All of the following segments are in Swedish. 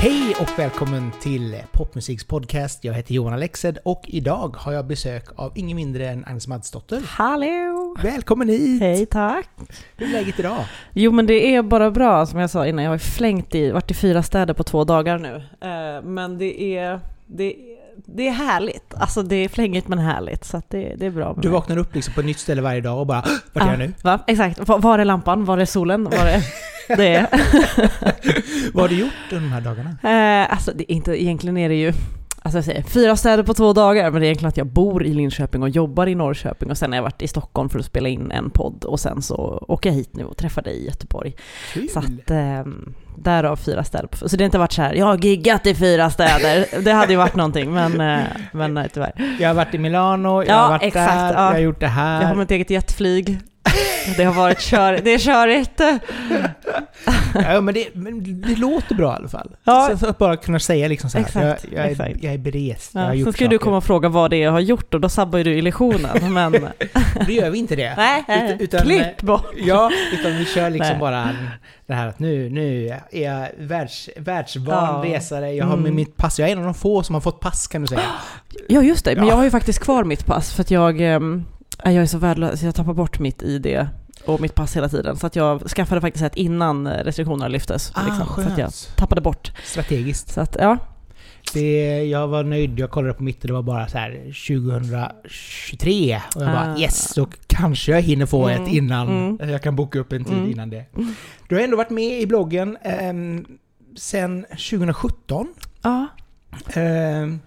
Hej och välkommen till Popmusiks podcast. Jag heter Johan Alexed och idag har jag besök av ingen mindre än Agnes Madsdotter. Hallå! Välkommen hit! Hej, tack! Hur är läget idag? Jo, men det är bara bra som jag sa innan. Jag har flängt i, varit i fyra städer på två dagar nu. Eh, men det är, det, det är härligt. Alltså det är flängigt men härligt. Så det, det är bra Du vaknar upp liksom på ett nytt ställe varje dag och bara Vart är Ja, jag nu? Va? Exakt. Va- Var är lampan? Var är solen? Var är... det. Vad har du gjort under de här dagarna? Eh, alltså det är inte, egentligen är det ju Alltså jag säger fyra städer på två dagar, men det är egentligen att jag bor i Linköping och jobbar i Norrköping och sen har jag varit i Stockholm för att spela in en podd och sen så åker jag hit nu och träffar dig i Göteborg. Kul! Så att eh, därav fyra städer. på- Så det har inte varit så här, jag har giggat i fyra städer. Det hade ju varit någonting, men, eh, men nej tyvärr. Jag har varit i Milano, jag Ja, har varit exakt, där, ja. jag har gjort det Jag har här. mitt eget jetflyg. Det har varit kör, det är körigt. Ja, men, det, men det låter bra i alla fall. Ja. Så att bara kunna säga liksom så här, Exakt, jag, jag, är, exakt. jag är berest, jag har Ja, gjort sen ska du saker. komma och fråga vad det är jag har gjort och då sabbar ju du illusionen. Men Då gör vi inte det. nej, Utan- nej. utan- klipp bort. Ja, utan vi kör liksom Nej. bara det här att nu, nu är jag världs, världsvan Ja. resare, jag har med Mm. mitt pass, jag är en av de få som har fått pass kan du säga. Ja just det, men Ja. jag har ju faktiskt kvar mitt pass för att jag, ehm, jag är så värdelös, jag tappar bort mitt ID och mitt pass hela tiden. Så att jag skaffade faktiskt ett innan restriktionerna lyftes. liksom, så att jag tappade bort. Strategiskt. Så att ja, Det, jag var nöjd, jag kollade på mitt och det var bara så här 2023. Och jag bara Ah. yes, så kanske jag hinner få Mm, ett innan. mm. Jag kan boka upp en tid Mm. innan det. Du har ändå varit med i bloggen um, sen 2017. ja, Um,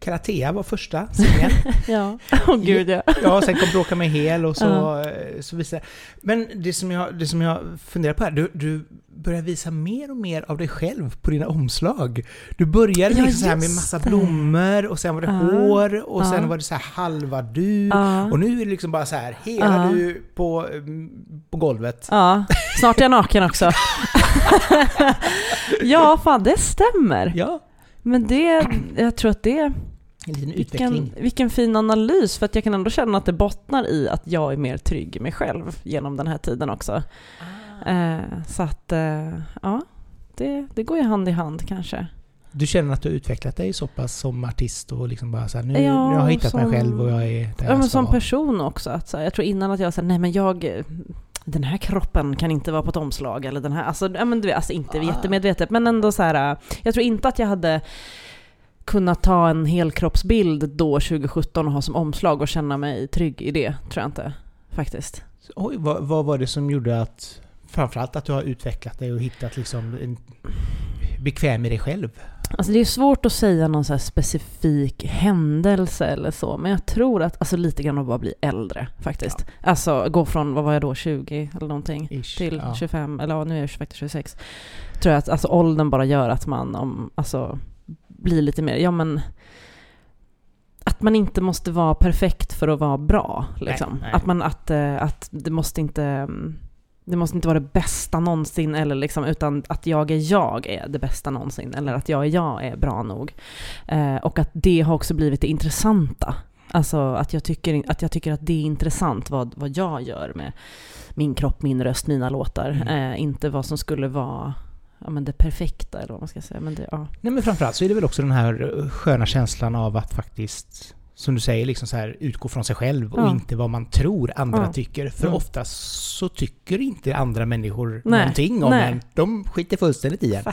Karatea var första singeln. ja. Åh gud ja. Ja, sen kom Bråka mig hel och så, eh, så visade Men det som jag, det som jag funderar på här, du, du börjar visa mer och mer av dig själv på dina omslag. Du började Ja, liksom så här med massa blommor och sen var det Ja. hår och sen Ja. var det så här halva du. Och nu är det liksom bara så här, hela du på, mm, på golvet. ja, snart är jag naken också. ja, fan det stämmer. Ja, Men det, jag tror att det en liten Vilken, utveckling. vilken fin analys, för att jag kan ändå känna att det bottnar i att jag är mer trygg i mig själv genom den här tiden också. Ah. Eh, så att, eh, ja, det, det går ju hand i hand kanske. Du känner att du har utvecklat dig så pass som artist och liksom bara så här, nu, Ja, nu har jag hittat mig som- själv och jag är där Ja, men som vara. person också. Att, så här, jag tror innan att jag sa nej men jag, den här kroppen kan inte vara på ett omslag eller den här, alltså, ja, men du vet, alltså inte Ah. jättemedvetet men ändå så här, jag tror inte att jag hade kunnat ta en helkroppsbild då 2017 och ha som omslag och känna mig trygg i det, tror jag inte. Faktiskt. Oj, vad, vad var det som gjorde att... Framförallt att du har utvecklat dig och hittat liksom en bekväm i dig själv. Alltså det är svårt att säga någon så specifik händelse eller så, men jag tror att, alltså lite grann att bara bli äldre faktiskt. Alltså gå från, vad var jag då, 20 eller någonting, Ish. till ja. 25, eller ja, nu är jag faktiskt 26. Tror jag att alltså åldern bara gör att man, om, alltså, blir lite mer, ja men, att man inte måste vara perfekt för att vara bra. Liksom. nej. Att, man, att, eh, att det måste inte mm, det måste inte vara det bästa någonsin, eller liksom, utan att jag är jag är det bästa någonsin, eller att jag är jag är bra nog. Eh, och att det har också blivit det intressanta. Alltså att jag tycker att, jag tycker att det är intressant vad, vad jag gör med min kropp, min röst, mina låtar. Mm. Eh, inte vad som skulle vara ja, men det perfekta, eller vad man ska säga. Men det, ja. Nej men framförallt så är det väl också den här sköna känslan av att faktiskt, som du säger, liksom så här, utgå från sig själv och Ja. inte vad man tror andra Ja. tycker. För Mm. oftast så tycker inte andra människor Nej. någonting om Nej. en. De skiter fullständigt i en.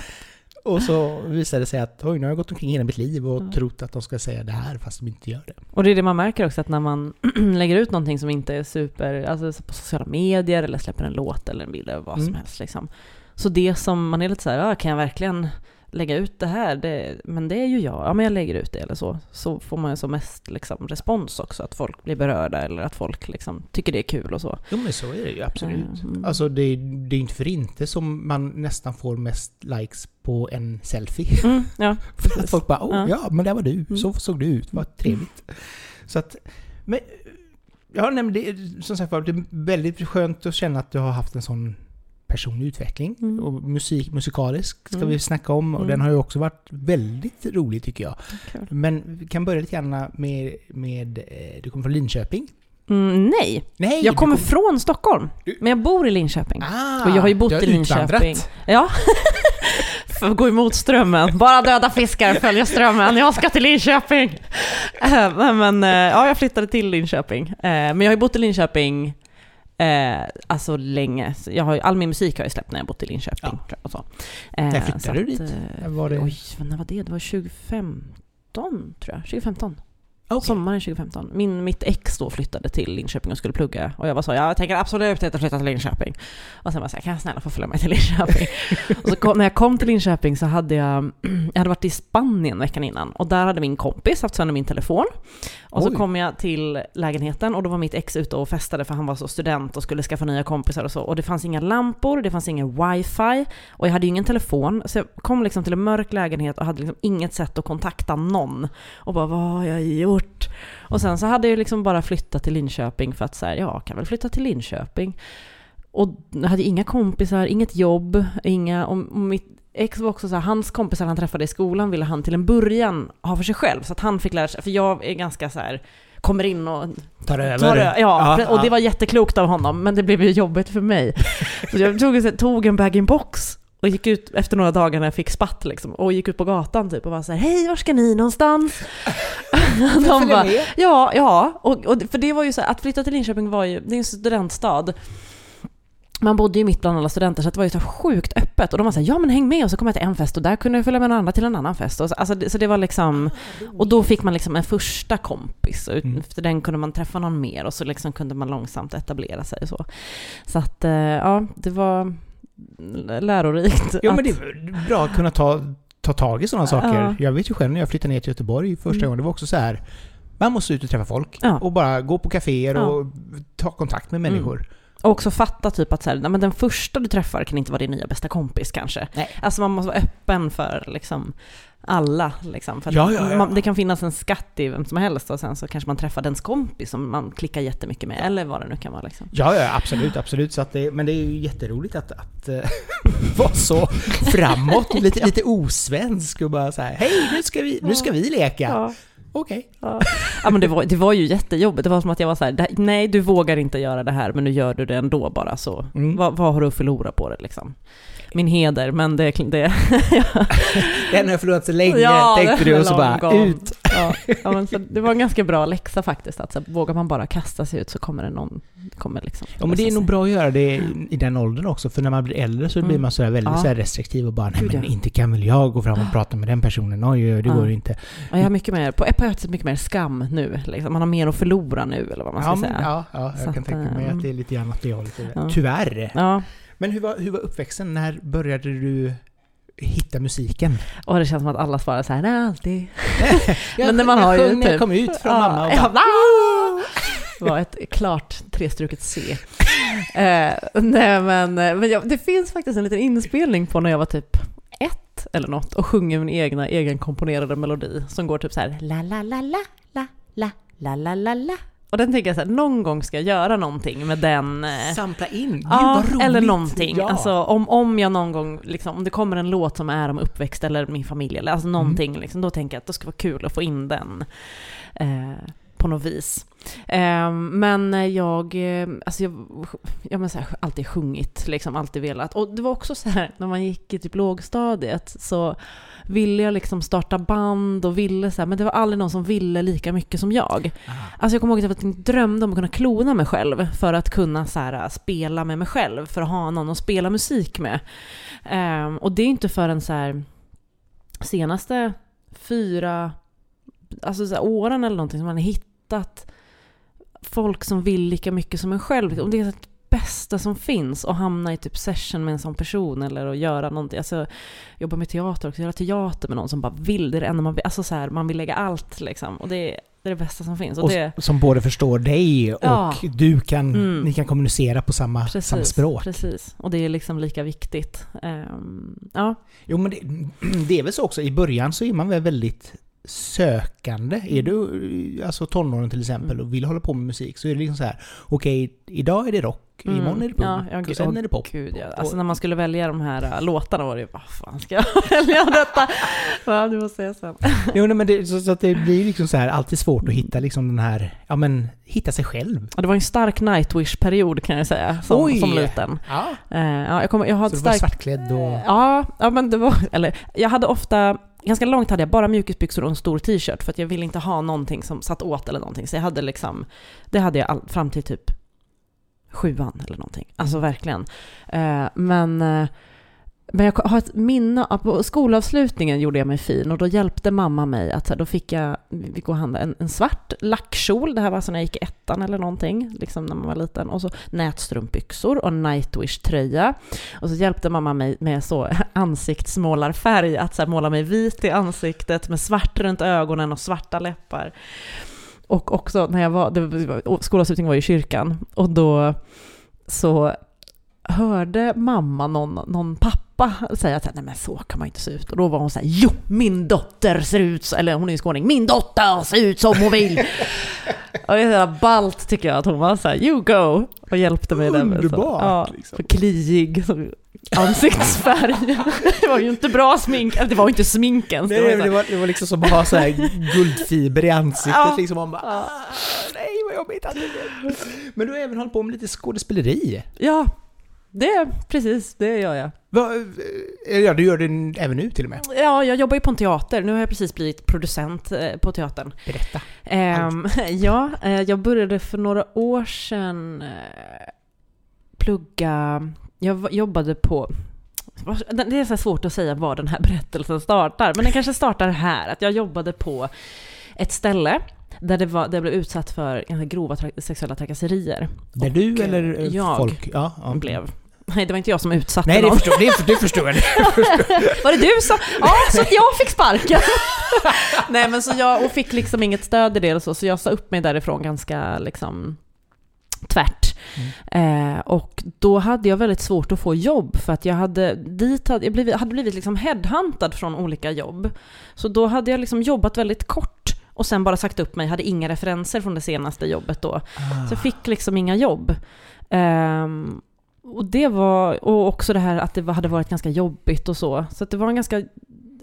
Och så visar det sig att oj, nu har jag gått omkring hela mitt liv och Ja. trott att de ska säga det här fast de inte gör det. Och det är det man märker också, att när man lägger ut någonting som inte är super, alltså på sociala medier eller släpper en låt eller en bild eller vad som Mm. helst liksom. Så det som man är lite så här, ah, kan jag verkligen lägga ut det här? Det, men det är ju jag, ja men jag lägger ut det eller så. Så får man ju som mest liksom respons också, att folk blir berörda eller att folk liksom tycker det är kul och så. Jo men så är det ju absolut. Mm. Alltså det, det är inte för inte som man nästan får mest likes på en selfie. Mm, ja, För att folk bara oh, Ja. ja. men där var du, så Mm. såg du ut, vad trevligt. Så att, men, ja nej, men det är som sagt var, det är väldigt skönt att känna att du har haft en sån personlig utveckling. Mm. Och musik, musikalisk ska Mm. vi snacka om och Mm. den har ju också varit väldigt rolig tycker jag. Kul. Men vi kan börja lite grann med, med eh, du kommer från Linköping. Mm, nej, Nej! jag kommer kom- från Stockholm, Du- men jag bor i Linköping. Ah, Och jag har ju bott har i Linköping. utvandrat. Ja. För att gå emot strömmen. Bara döda fiskar följer strömmen. Jag ska till Linköping. Eh, Men, eh, ja, jag flyttade till Linköping. Men jag har ju bott i Linköping eh, alltså länge. Jag har, all min musik har jag släppt när jag bott i Linköping. Ja. Och så. Eh, När flyttade så du dit? eh, Var det... Oj, när var det? Det var 2015 tror jag. 2015. Okej. Sommaren 2015. Min, mitt ex då flyttade till Linköping och skulle plugga. Och jag var så, jag tänker absolut inte flytta till Linköping. Och sen var jag så här, kan jag snälla få följa med till Linköping? och så kom, när jag kom till Linköping så hade jag, jag hade varit i Spanien veckan innan. Och där hade min kompis haft sönder min telefon. Och så Oj. kom jag till lägenheten och då var mitt ex ute och festade för han var så student och skulle skaffa nya kompisar och så. Och det fanns inga lampor, det fanns ingen wifi och jag hade ju ingen telefon. Så jag kom liksom till en mörk lägenhet och hade liksom inget sätt att kontakta någon. Och bara, vad har jag gjort? Och sen så hade jag liksom bara flyttat till Linköping för att säga, ja, kan väl flytta till Linköping. Och hade inga kompisar, inget jobb, inga, och mitt ex var också så här, hans kompisar han träffade i skolan ville han till en början ha för sig själv, så att han fick lära sig, för jag är ganska så här kommer in och Tar över. tar. Ja, Ja, och det var jätteklokt av honom, men det blev ju jobbigt för mig. Så jag tog, tog en bag-in-box och gick ut efter några dagar när jag fick spatt liksom, och gick ut på gatan typ och var så här, hej var ska ni någonstans? De bara, ja, ja, och, och för det var ju så här, att flytta till Linköping var ju, det är en studentstad. Man bodde ju mitt bland alla studenter så det var ju så sjukt öppet och de var så här, ja men häng med och så kom jag till en fest och där kunde jag följa med någon annan till en annan fest. Och så, alltså, så det var liksom, och då fick man liksom en första kompis och Mm. efter den kunde man träffa någon mer och så liksom kunde man långsamt etablera sig och så. Så att eh, ja, det var lärorikt. Att, men det är bra att kunna ta, ta tag i sådana saker. Ja. Jag vet ju själv när jag flyttade ner till Göteborg första Mm. gången, det var också så här. Man måste ut och träffa folk. Ja. Och bara gå på kaféer Ja. och ta kontakt med människor. Och också fatta typ att så här, men den första du träffar kan inte vara din nya bästa kompis kanske. Nej. Alltså man måste vara öppen för liksom alla. Liksom, för Ja, ja, ja. Man, det kan finnas en skatt i vem som helst och sen så kanske man träffar dens kompis som man klickar jättemycket med, eller vad det nu kan vara. Liksom. Ja, ja absolut, absolut. Så det, men det är ju jätteroligt att, att eh, vara så framåt, lite, lite osvensk och bara så här, hej nu ska vi, nu ska vi leka. Ja. Okej. Ja. ja men det var, det var ju jättejobbigt. Det var som att jag var så här, "Det- nej du vågar inte göra det här men nu gör du det ändå bara så. Mm. Vad, vad har du att förlora på det liksom? Min heder, men det... det Den har jag förlorat så länge, Ja, tänkte det du, och så bara gång. ut. Ja, ja, men så det var en ganska bra läxa faktiskt. Att så, här, vågar man bara kasta sig ut så kommer det någon... Kommer liksom Ja men det är nog bra att göra det i den åldern också, för när man blir äldre så blir Mm. man så väldigt Ja. så restriktiv och bara nej men inte kan väl jag gå fram och prata med den personen, oj oj, det Ja. går inte. Ja, jag har mycket mer, på ett sätt mycket mer skam nu. Liksom. Man har mer att förlora nu, eller vad man ska Ja, men, säga. ja, ja, jag Så kan att, tänka mig ehm, att det är lite grann åt det hållet. Tyvärr. Ja, Men hur var, hur var uppväxten? När började du hitta musiken? och det känns som att alla svarar så här, nej alltid. Jag, Men när man jag har ju när jag typ- kom ut från mamma och ja, bara, Det var ett klart trestruket C. Eh, nej men, men jag, det finns faktiskt en liten inspelning på när jag var typ ett eller något och sjunger min egna egenkomponerade melodi som går typ så här la la la la la la la la la la och den tänker jag så här, någon gång ska jag göra någonting med den eh, sampla in. Gud Ja, vad roligt. eller någonting. Ja. Alltså, om, om jag någon gång, liksom, om det kommer en låt som är om uppväxt eller min familj, eller alltså någonting, liksom, då tänker jag att det ska vara kul att få in den eh, på något vis. Eh, men jag, eh, alltså jag, jag men så här, alltid sjungit, liksom, alltid velat. Och det var också så här, när man gick i typ lågstadiet så ville jag liksom starta band och ville så här, men det var aldrig någon som ville lika mycket som jag. Alltså jag kommer ihåg att jag drömde om att kunna klona mig själv för att kunna så här, spela med mig själv, för att ha någon att spela musik med. Ehm, och det är inte förrän så här, senaste fyra alltså så här, åren eller någonting som man har hittat folk som vill lika mycket som en själv. Och det är det bästa som finns att hamna i typ session med en sån person eller att göra någonting. Alltså, jobba med teater också, göra teater med någon som bara vill. Det är det enda man vill. Alltså så här, man vill lägga allt liksom. Och det är det, är det bästa som finns. Och Och det, som både förstår dig och Ja. du kan, Mm. ni kan kommunicera på samma, precis, samma språk. Precis, och det är liksom lika viktigt. Ehm, ja, Jo men det, det är väl så också, i början så är man väl väldigt sökande. Är du alltså tonåren till exempel och vill hålla på med musik så är det liksom så här. Okej, idag är det rock, imorgon är det punk Mm. Ja, och sen är det pop. Gud, ja. Alltså när man skulle välja de här äh, låtarna var det ju, vad fan ska jag välja detta? Ja, du får säga sen. Jo, nej, men det, så, så att det blir liksom så här alltid svårt att hitta liksom den här, ja men hitta sig själv. Ja, det var en stark Nightwish-period kan jag säga, som, Oj! som liten. Ja. Eh, ja, jag, kommer, jag har Så du var starkt... svartklädd och... Ja, ja, men det var... Eller, jag hade ofta... Ganska långt hade jag bara mjukisbyxor och en stor t-shirt för att jag ville inte ha någonting som satt åt eller någonting. Så jag hade liksom... Det hade jag all, fram till typ sjuan eller någonting. Alltså verkligen. Eh, men... Eh, men jag har ett minne, av- på skolavslutningen gjorde jag mig fin och då hjälpte mamma mig att då fick jag, vi gå och handla en, en svart lackkjol, det här var alltså när jag gick i ettan eller någonting, liksom när man var liten, och så nätstrumpbyxor och Nightwish-tröja. Och så hjälpte mamma mig med så ansiktsmålarfärg, att så här, måla mig vit i ansiktet med svart runt ögonen och svarta läppar. Och också när jag var, det var skolavslutningen var ju i kyrkan, och då så hörde mamma någon, någon pappa säga att nej men så kan man inte se ut. Och då var hon så här, jo min dotter ser ut så, eller hon är ju skåning, min dotter ser ut som hon vill. och det är så ballt tycker jag att hon var så här, you go, och hjälpte mig där med så, Underbart, ja, liksom. kliig ansiktsfärg. det var ju inte bra smink, eller det var ju inte sminken. Nej, det var det, så här, var, det var liksom som att ha så guldfiber i ansiktet Ja. liksom. Man bara, Ja. ah, nej vad jobbigt. Men du har även hållit på med lite skådespeleri. ja, det, precis, det gör jag. Va, eh, ja, du gör det även nu till och med. Ja, jag jobbar ju på en teater. Nu har jag precis blivit producent eh, på teatern. Berätta. Ehm, ja, eh, jag började för några år sedan plugga... Jag jobbade på... Det är så svårt att säga var den här berättelsen startar, men den kanske startar här. Att jag jobbade på ett ställe där, det var, där jag blev utsatt för ganska grova tra- sexuella trakasserier. Där du eller jag folk? Ja, ja. Blev. Nej, det var inte jag som utsatte Nej, någon. förstår, det, det förstår jag. Var det du som... Ja, så att jag fick sparken. Nej men så jag, och fick liksom inget stöd i det och så, så jag sa upp mig därifrån ganska liksom tvärt. Eh, och då hade jag väldigt svårt att få jobb för att jag hade, dit hade, jag blivit, hade blivit liksom headhuntad från olika jobb. Så då hade jag liksom jobbat väldigt kort och sen bara sagt upp mig, hade inga referenser från det senaste jobbet då. Så jag fick liksom inga jobb. Ehm, och det var, och också det här att det hade varit ganska jobbigt och så. Så det var en ganska,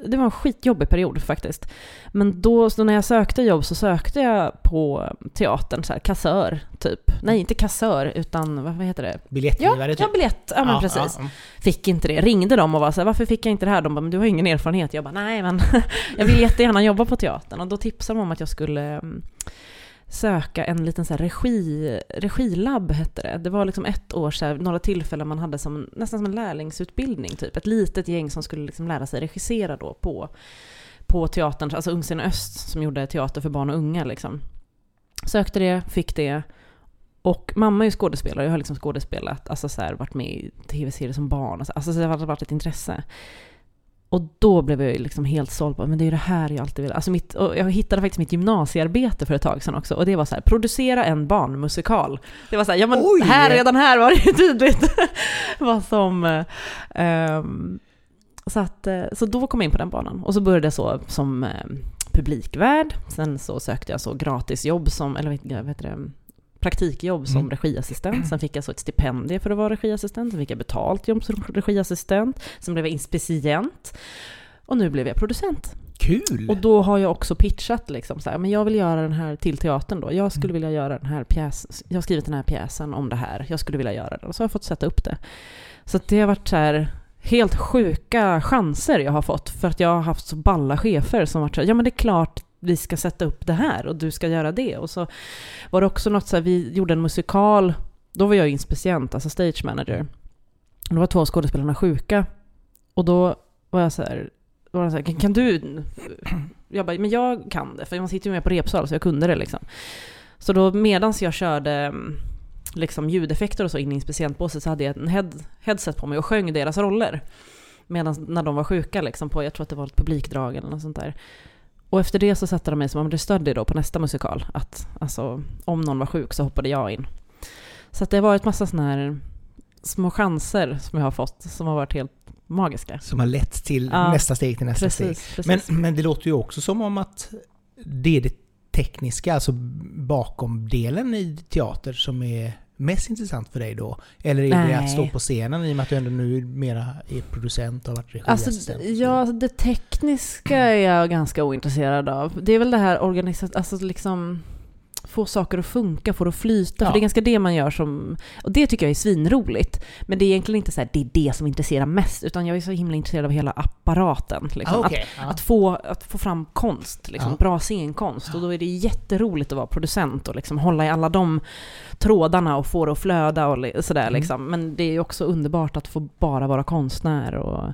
det var en skitjobbig period faktiskt. Men då, när jag sökte jobb så sökte jag på teatern, så här, kassör typ. Nej, inte kassör, utan vad, heter det? Ja, Biljettgivare typ. ja, biljett. Ja, men precis. ja. Fick inte det. Ringde dem och var så här, varför fick jag inte det här? De bara, men du har ingen erfarenhet. Jag bara, nej men jag vill jättegärna jobba på teatern. Och då tipsade de om att jag skulle mm, söka en liten så här regi, regilabb hette det. Det var liksom ett år så här, några tillfällen man hade som nästan som en lärlingsutbildning typ. Ett litet gäng som skulle liksom lära sig regissera då på, på teatern, alltså Ungscen Öst som gjorde teater för barn och unga liksom. Sökte det, fick det. Och mamma är ju skådespelare, jag har liksom skådespelat, alltså så här, varit med i tv-serier som barn. alltså, Alltså så det har varit ett intresse. Och då blev jag liksom helt såld på, men det är ju det här jag alltid vill. Alltså mitt, jag hittade faktiskt mitt gymnasiearbete för ett tag sedan också. Och det var så här, producera en barnmusikal. Det var så här, ja men Oj! här, redan här var det ju tydligt vad som... ehm, så, att, eh, så då kom jag in på den banan. Och så började jag så som eh, publikvärd. Sen så sökte jag så gratisjobb som, eller vad heter det, praktikjobb som Mm. regiassistent. Sen fick jag så ett stipendium för att vara regiassistent. Sen fick jag betalt jobb som regiassistent. Sen blev jag inspicient. Och nu blev jag producent. Kul! Och då har jag också pitchat liksom så här, men jag vill göra den här till teatern då. Jag skulle vilja göra den här pjäsen, jag har skrivit den här pjäsen om det här. Jag skulle vilja göra den. Och så har jag fått sätta upp det. Så det har varit så här helt sjuka chanser jag har fått för att jag har haft så balla chefer som varit så här, ja men det är klart vi ska sätta upp det här och du ska göra det. Och så var det också något så här, vi gjorde en musikal, då var jag inspicient, alltså stage manager. Och då var två av skådespelarna sjuka. Och då var jag så här, var så här kan, kan du... Jag bara, men jag kan det, för man sitter ju med på repsal så jag kunde det liksom. Så då medans jag körde mm, liksom ljudeffekter och så in i inspicientbåset så hade jag en head, headset på mig och sjöng deras roller. Medan när de var sjuka liksom på, jag tror att det var ett publikdrag eller något sånt där. Och efter det så satte de mig som understudy då på nästa musikal. Att alltså, om någon var sjuk så hoppade jag in. Så det har varit massa sådana här små chanser som jag har fått som har varit helt magiska. Som har lett till Ja, nästa steg till nästa steg. Precis, precis. Men, men det låter ju också som om att det är det tekniska, alltså bakom delen i teater som är mest intressant för dig då? Eller är det Nej. att stå på scenen i och med att du ändå nu mera är producent och har varit Alltså, regiassistent? ja, alltså, det tekniska är jag ganska ointresserad av. Det är väl det här organisationen, alltså liksom få saker att funka, få det att flyta. Ja. För det är ganska det man gör som... Och det tycker jag är svinroligt. Men det är egentligen inte så här, det är det som intresserar mest, utan jag är så himla intresserad av hela apparaten. Liksom. ah, okej. Att, ja. att, få, att få fram konst, liksom, Ja. bra scenkonst. Och då är det jätteroligt att vara producent och liksom hålla i alla de trådarna och få det att flöda och sådär. Mm. Liksom. Men det är också underbart att få bara vara konstnär och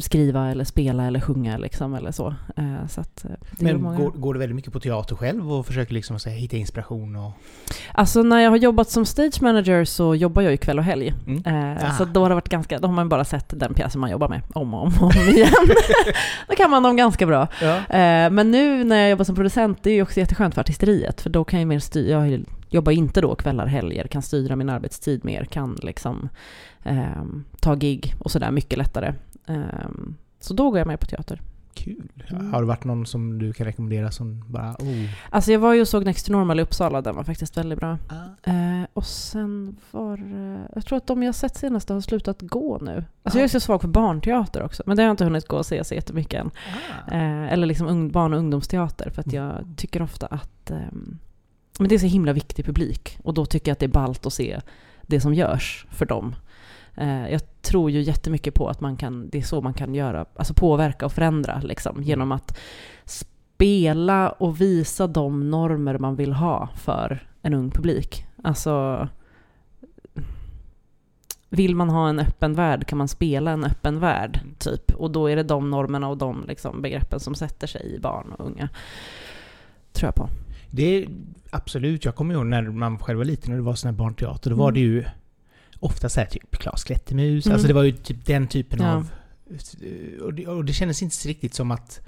skriva eller spela eller sjunga liksom, eller så. Eh, så att, eh, Men många. går, går du väldigt mycket på teater själv och försöker liksom så här, hitta inspiration och... Alltså när jag har jobbat som stage manager så jobbar jag ju kväll och helg. Mm. Eh, Ah. Så då har det varit ganska, då har man bara sett den pjäsen man jobbar med om och om, och om igen. då kan man dem ganska bra. Ja. Eh, Men nu när jag jobbar som producent, det är ju också jätteskönt för artisteriet, för då kan jag mer styra, jag jobbar inte då kvällar, helger, kan styra min arbetstid mer, kan liksom ehm, ta gig och sådär mycket lättare. Ehm, så då går jag med på teater. Kul. Mm. Har det varit någon som du kan rekommendera som bara... Oh. Alltså jag var ju och såg Next to Normal i Uppsala, den var faktiskt väldigt bra. Ah. Eh, och sen var Jag tror att de jag sett senast har slutat gå nu. Alltså Ah. jag är så svag för barnteater också, men det har jag inte hunnit gå och se så jättemycket än. Ah. Eh, eller liksom barn och ungdomsteater, för att jag Mm. tycker ofta att ehm, men det är så himla viktig publik. Och då tycker jag att det är ballt att se det som görs för dem. Eh, jag tror ju jättemycket på att man kan, det är så man kan göra, alltså påverka och förändra liksom, genom att spela och visa de normer man vill ha för en ung publik. Alltså, vill man ha en öppen värld kan man spela en öppen värld, Mm. typ. Och då är det de normerna och de liksom, begreppen som sätter sig i barn och unga. Tror jag på. Det är absolut, jag kommer ihåg när man själv var liten och det var sån här barnteater, då var Mm. det ju ofta så här typ Klas Klättermus, Mm. alltså det var ju typ den typen Ja. av... Och det, och det kändes inte riktigt som att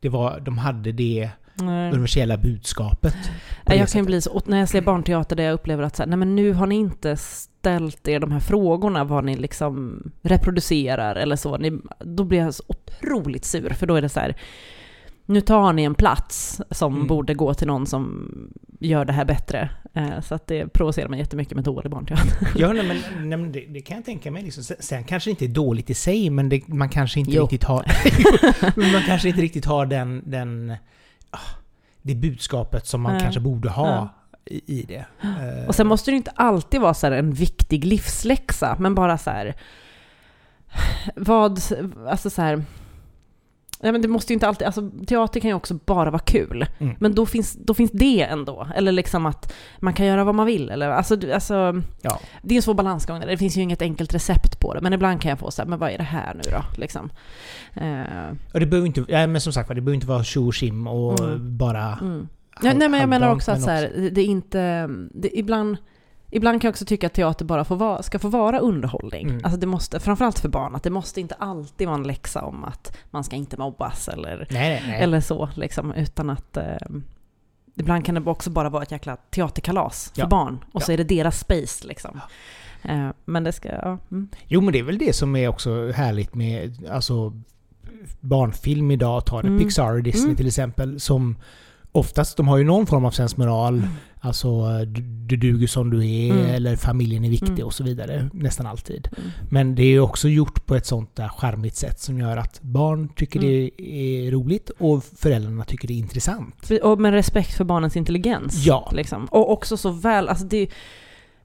det var, de hade det Nej. universella budskapet. Nej, jag kan ju sättet. bli så, när jag ser barnteater där jag upplever att så här, nej men nu har ni inte ställt er de här frågorna vad ni liksom reproducerar eller så, ni, då blir jag så otroligt sur för då är det så här, nu tar ni en plats som Mm. borde gå till någon som gör det här bättre. Eh, så att det provocerar mig jättemycket med dålig barnteater. Ja, nej, men, nej, men det, det kan jag tänka mig. Liksom. Sen, kanske det inte är dåligt i sig, men det, man kanske inte Jo. riktigt har... man kanske inte riktigt har den... den ah, det budskapet som man Nej. kanske borde ha Ja. i, i det. Eh, Och sen måste det inte alltid vara så en viktig livsläxa, men bara så här... Vad, alltså så här... Ja, men det måste ju inte alltid, alltså teater kan ju också bara vara kul. Mm. Men då finns, då finns det ändå. Eller liksom att man kan göra vad man vill. Eller, alltså, alltså, Ja. det är en svår balansgång. Det finns ju inget enkelt recept på det. Men ibland kan jag få så här, men vad är det här nu då? Liksom. Eh, Och det behöver inte... Ja, men som sagt det behöver inte vara tjo och och Mm. bara... mm. Ja, nej, men jag menar också att så här, det är inte... Det, ibland, ibland kan jag också tycka att teater bara får vara, ska få vara underhållning. Mm. Alltså det måste, framförallt för barn, att det måste inte alltid vara en läxa om att man ska inte mobbas eller, Nej, nej, eller så, liksom, utan att... Eh, ibland kan det också bara vara ett jäkla teaterkalas för Ja. barn, och så Ja. är det deras space liksom. Eh, men det ska... Ja, mm. Jo, men det är väl det som är också härligt med alltså, barnfilm idag. Ta det Mm. Pixar och Disney Mm. till exempel. Som oftast, de har ju någon form av sensmoral. Mm. Alltså, du, du duger som du är, Mm. eller familjen är viktig Mm. och så vidare. Nästan alltid. Mm. Men det är ju också gjort på ett sånt där charmigt sätt som gör att barn tycker Mm. det är roligt och föräldrarna tycker det är intressant. Och med respekt för barnens intelligens. Ja. Liksom. Och också så väl, alltså det,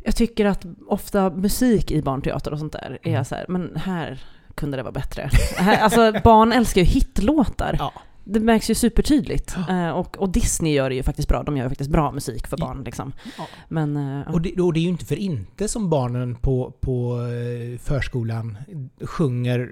jag tycker att ofta musik i barnteater och sånt där är Mm. så här, men här kunde det vara bättre. Alltså barn älskar ju hitlåtar. Ja. Det märks ju supertydligt. Ja. Eh, och, och Disney gör det ju faktiskt bra. De gör ju faktiskt bra musik för barn. Liksom. Ja. Men, eh, ja. Och det, och det är ju inte för inte som barnen på, på eh, förskolan sjunger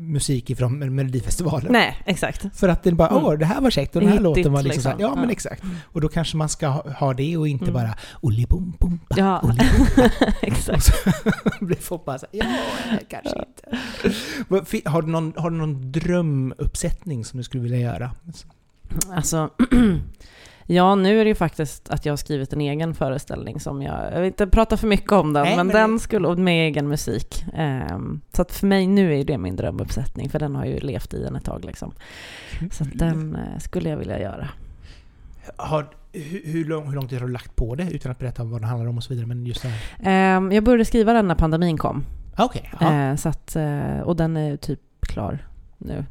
musik ifrån Melodifestivalen. Nej, exakt. För att det bara, Mm. åh, det här var käckt och den här Hittigt, låten var liksom, liksom. så ja men exakt. Och då kanske man ska ha, ha det och inte Mm. bara Olli bom bom ba, Ja, Olli bom exakt. blir folk bara så ja, kanske inte. Har du, någon, har du någon drömuppsättning som du skulle vilja göra? Alltså, Ja, nu är det ju faktiskt att jag har skrivit en egen föreställning som jag, jag vill inte prata för mycket om den, Nej, men, men den skulle, med egen musik. Ehm, så att för mig nu är det min drömuppsättning, för den har ju levt i en ett tag liksom. Så att den eh, skulle jag vilja göra. Har, hur, hur, lång, hur lång tid har du lagt på det? Utan att berätta vad det handlar om och så vidare. Men just här. Ehm, jag började skriva den när pandemin kom. Ah, ja. Eh, så att, eh, och den är typ klar nu.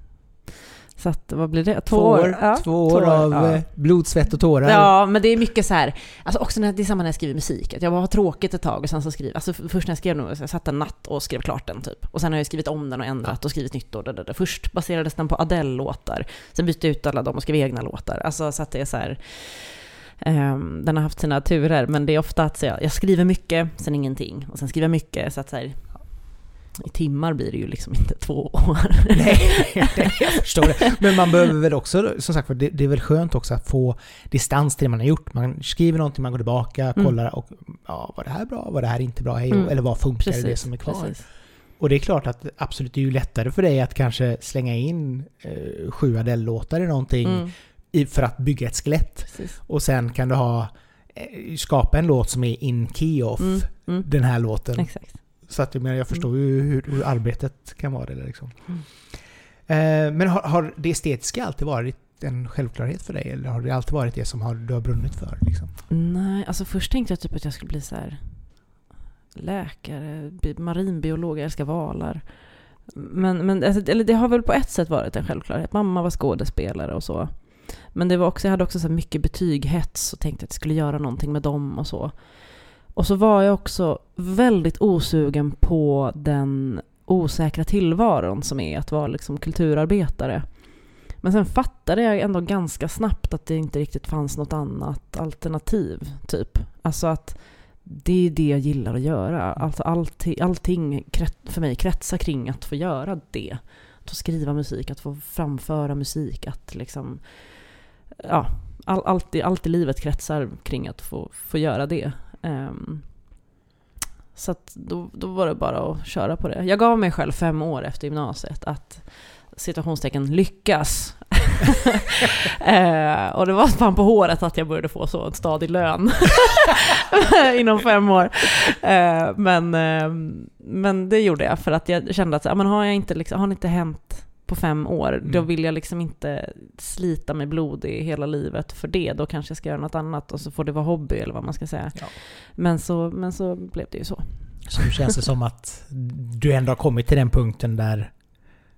Så att, vad blir det? Två år, Ja, två år av ja. eh, blod, svett och tårar. Ja, men det är mycket så här, alltså också när, det är samma när jag skriver musik, att jag bara har tråkigt ett tag och sen så skriver, alltså först när jag skrev så jag satt en natt och skrev klart den typ. Och sen har jag skrivit om den och ändrat och skrivit nytt och det, det, det. Först baserades den på Adele-låtar, sen bytte jag ut alla dem och skrev egna låtar. Alltså så att det är så här, ehm, den har haft sina turer, men det är ofta att jag, jag skriver mycket, sen ingenting. Och sen skriver jag mycket, så att så här, i timmar blir det ju liksom inte två år. Nej, jag förstår det. Men man behöver väl också, som sagt det, det är väl skönt också att få distans till det man har gjort. Man skriver någonting, man går tillbaka, Mm. kollar och ja, var det här bra? Var det här inte bra? Hej? Mm. Eller vad funkar i det som är kvar? precis. Och det är klart att absolut, det är ju lättare för dig att kanske slänga in eh, sju Adele-låtar i någonting Mm, i, för att bygga ett skelett. precis. Och sen kan du ha eh, skapa en låt som är in key off Mm, mm, den här låten. exakt. Så att jag, menar, jag förstår ju hur, hur arbetet kan vara. Det, liksom. Mm. eh, men har, har det estetiska alltid varit en självklarhet för dig? Eller har det alltid varit det som har, du har brunnit för? Liksom? Nej, alltså först tänkte jag typ att jag skulle bli så här läkare, bi- marinbiolog, jag älskar valar. Men, men alltså, eller det har väl på ett sätt varit en självklarhet. Mamma var skådespelare och så. Men det var också, jag hade också så mycket betyghets och tänkte att jag skulle göra någonting med dem och så. Och så var jag också väldigt osugen på den osäkra tillvaron som är att vara liksom kulturarbetare. Men sen fattade jag ändå ganska snabbt att det inte riktigt fanns något annat alternativ, typ. Alltså att det är det jag gillar att göra. Alltså allting, allting för mig kretsar kring att få göra det. Att få skriva musik, att få framföra musik, att liksom... Ja, all, allt, i, allt i livet kretsar kring att få, få göra det. Ehm, så att då, då var det bara att köra på det. Jag gav mig själv fem år efter gymnasiet att situationstecken lyckas. eh, och det var fan på håret att jag började få så en stadig lön inom fem år. Eh, men, eh, men det gjorde jag för att jag kände att så, ah, men har, jag inte, liksom, har det inte hänt på fem år, då Mm. vill jag liksom inte slita mig blodig hela livet för det. Då kanske jag ska göra något annat och så får det vara hobby eller vad man ska säga. Ja. Men, så, men så blev det ju så. Så nu känns det som att du ändå har kommit till den punkten där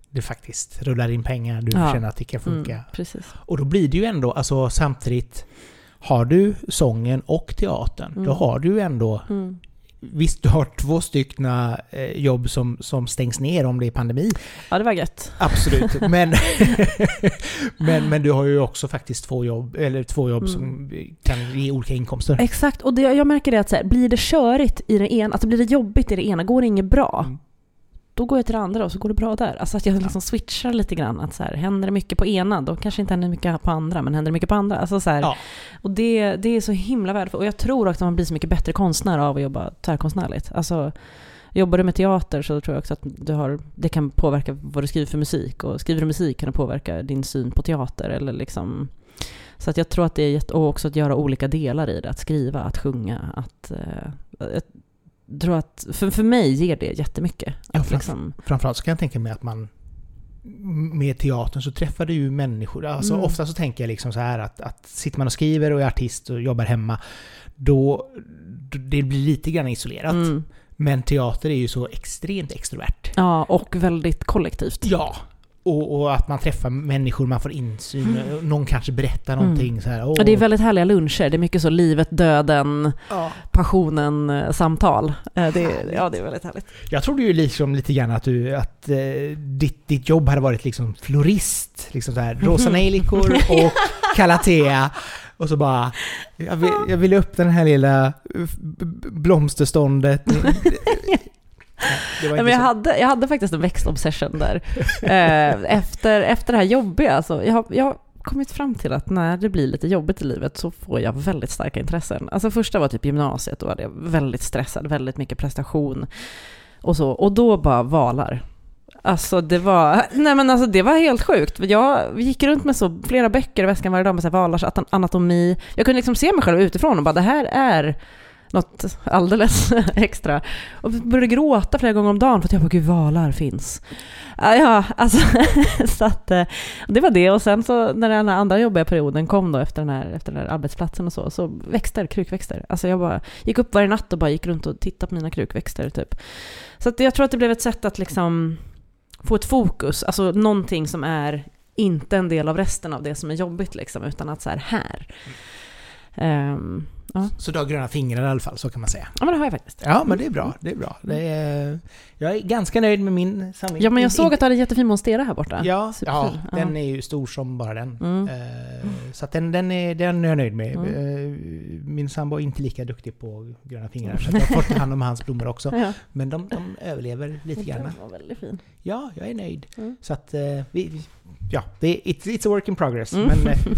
det faktiskt rullar in pengar, du Ja. känner att det kan funka. Mm, precis. Och då blir det ju ändå, alltså samtidigt, har du sången och teatern, Mm. då har du ju ändå Mm. Visst, du har två styckna eh, jobb som, som stängs ner om det är pandemi. Ja, det var gött. Absolut. men, men, men du har ju också faktiskt två jobb, eller två jobb Mm. som kan ge olika inkomster. Exakt, och det, jag märker det att så här, blir det körigt i det ena, alltså blir det jobbigt i det ena, går det inget bra, Mm. Då går jag till det andra och så går det bra där. Alltså att jag liksom switchar lite grann. Att så här, händer det mycket på ena, då kanske inte händer mycket på andra, men händer det mycket på andra. Alltså så här, Ja. Och det, det är så himla värdefullt. Och jag tror också att man blir så mycket bättre konstnär av att jobba tvärkonstnärligt. Alltså, jobbar du med teater så tror jag också att du har, det kan påverka vad du skriver för musik. Och skriver du musik kan det påverka din syn på teater. Eller liksom, så att jag tror att det är och också att göra olika delar i det. Att skriva, att sjunga, att... Eh, tror att, för, för mig ger det jättemycket. Ja, Att framför- liksom, Framförallt så kan jag tänka mig att man med teatern så träffar du ju människor. Alltså Mm. ofta så tänker jag liksom så här att, att sitter man och skriver och är artist och jobbar hemma, då, då det blir lite grann isolerat. mm, Men teater är ju så extremt extrovert. ja, och väldigt kollektivt. Ja. Och, och att man träffar människor, man får insyn, någon kanske berättar någonting så här. Mm. Ja, det är väldigt härliga luncher. Det är mycket så livet, döden, ja. passionen-samtal. Eh, Det, är- ja, det är väldigt härligt. Jag trodde ju liksom lite grann att, du, att eh, ditt, ditt jobb hade varit liksom florist. Liksom så här, rosa nejlikor och Calatea. Och så bara, jag vill, jag vill upp den här lilla eh, blomsterståndet. Nej, men jag, så. hade, jag hade faktiskt en växtobsession där. Eh, efter, efter det här jobbiga, alltså, jag, jag kommit fram till att när det blir lite jobbigt i livet så får jag väldigt starka intressen. Alltså första var typ gymnasiet, då var jag väldigt stressad, väldigt mycket prestation och så. Och då bara valar. Alltså det var, nej men alltså det var helt sjukt. Jag gick runt med så flera böcker i väskan varje dag med så här valars anatomi. Jag kunde liksom se mig själv utifrån och bara det här är något alldeles extra. Och började gråta flera gånger om dagen för att jag bara, gud valar finns. Ja, alltså, så att, eh, det var det. Och sen så när den andra jobbiga perioden kom då efter den här, efter den här arbetsplatsen och så, så växter, krukväxter. Alltså jag bara gick upp varje natt och bara gick runt och tittade på mina krukväxter typ. Så att jag tror att det blev ett sätt att liksom få ett fokus, alltså någonting som är inte en del av resten av det som är jobbigt liksom, utan att så här, här. Um, Ja. Så du har gröna fingrar i alla fall, så kan man säga. Ja, men det har jag faktiskt. Ja, men det är bra. Det är bra. Det är, jag är ganska nöjd med min samling. Ja, men jag såg att du hade en jättefin monstera här borta. Ja, ja den är ju stor som bara den. Mm. Uh, så den, den, är, den är jag nöjd med. Mm. Uh, min sambo är inte lika duktig på gröna fingrar, så jag har fått hand om hans blommor också. Ja. Men de, de överlever lite grann. Den var väldigt fin. Ja, jag är nöjd. Mm. Så att uh, vi, ja, det, it's, it's a work in progress. Mm. Men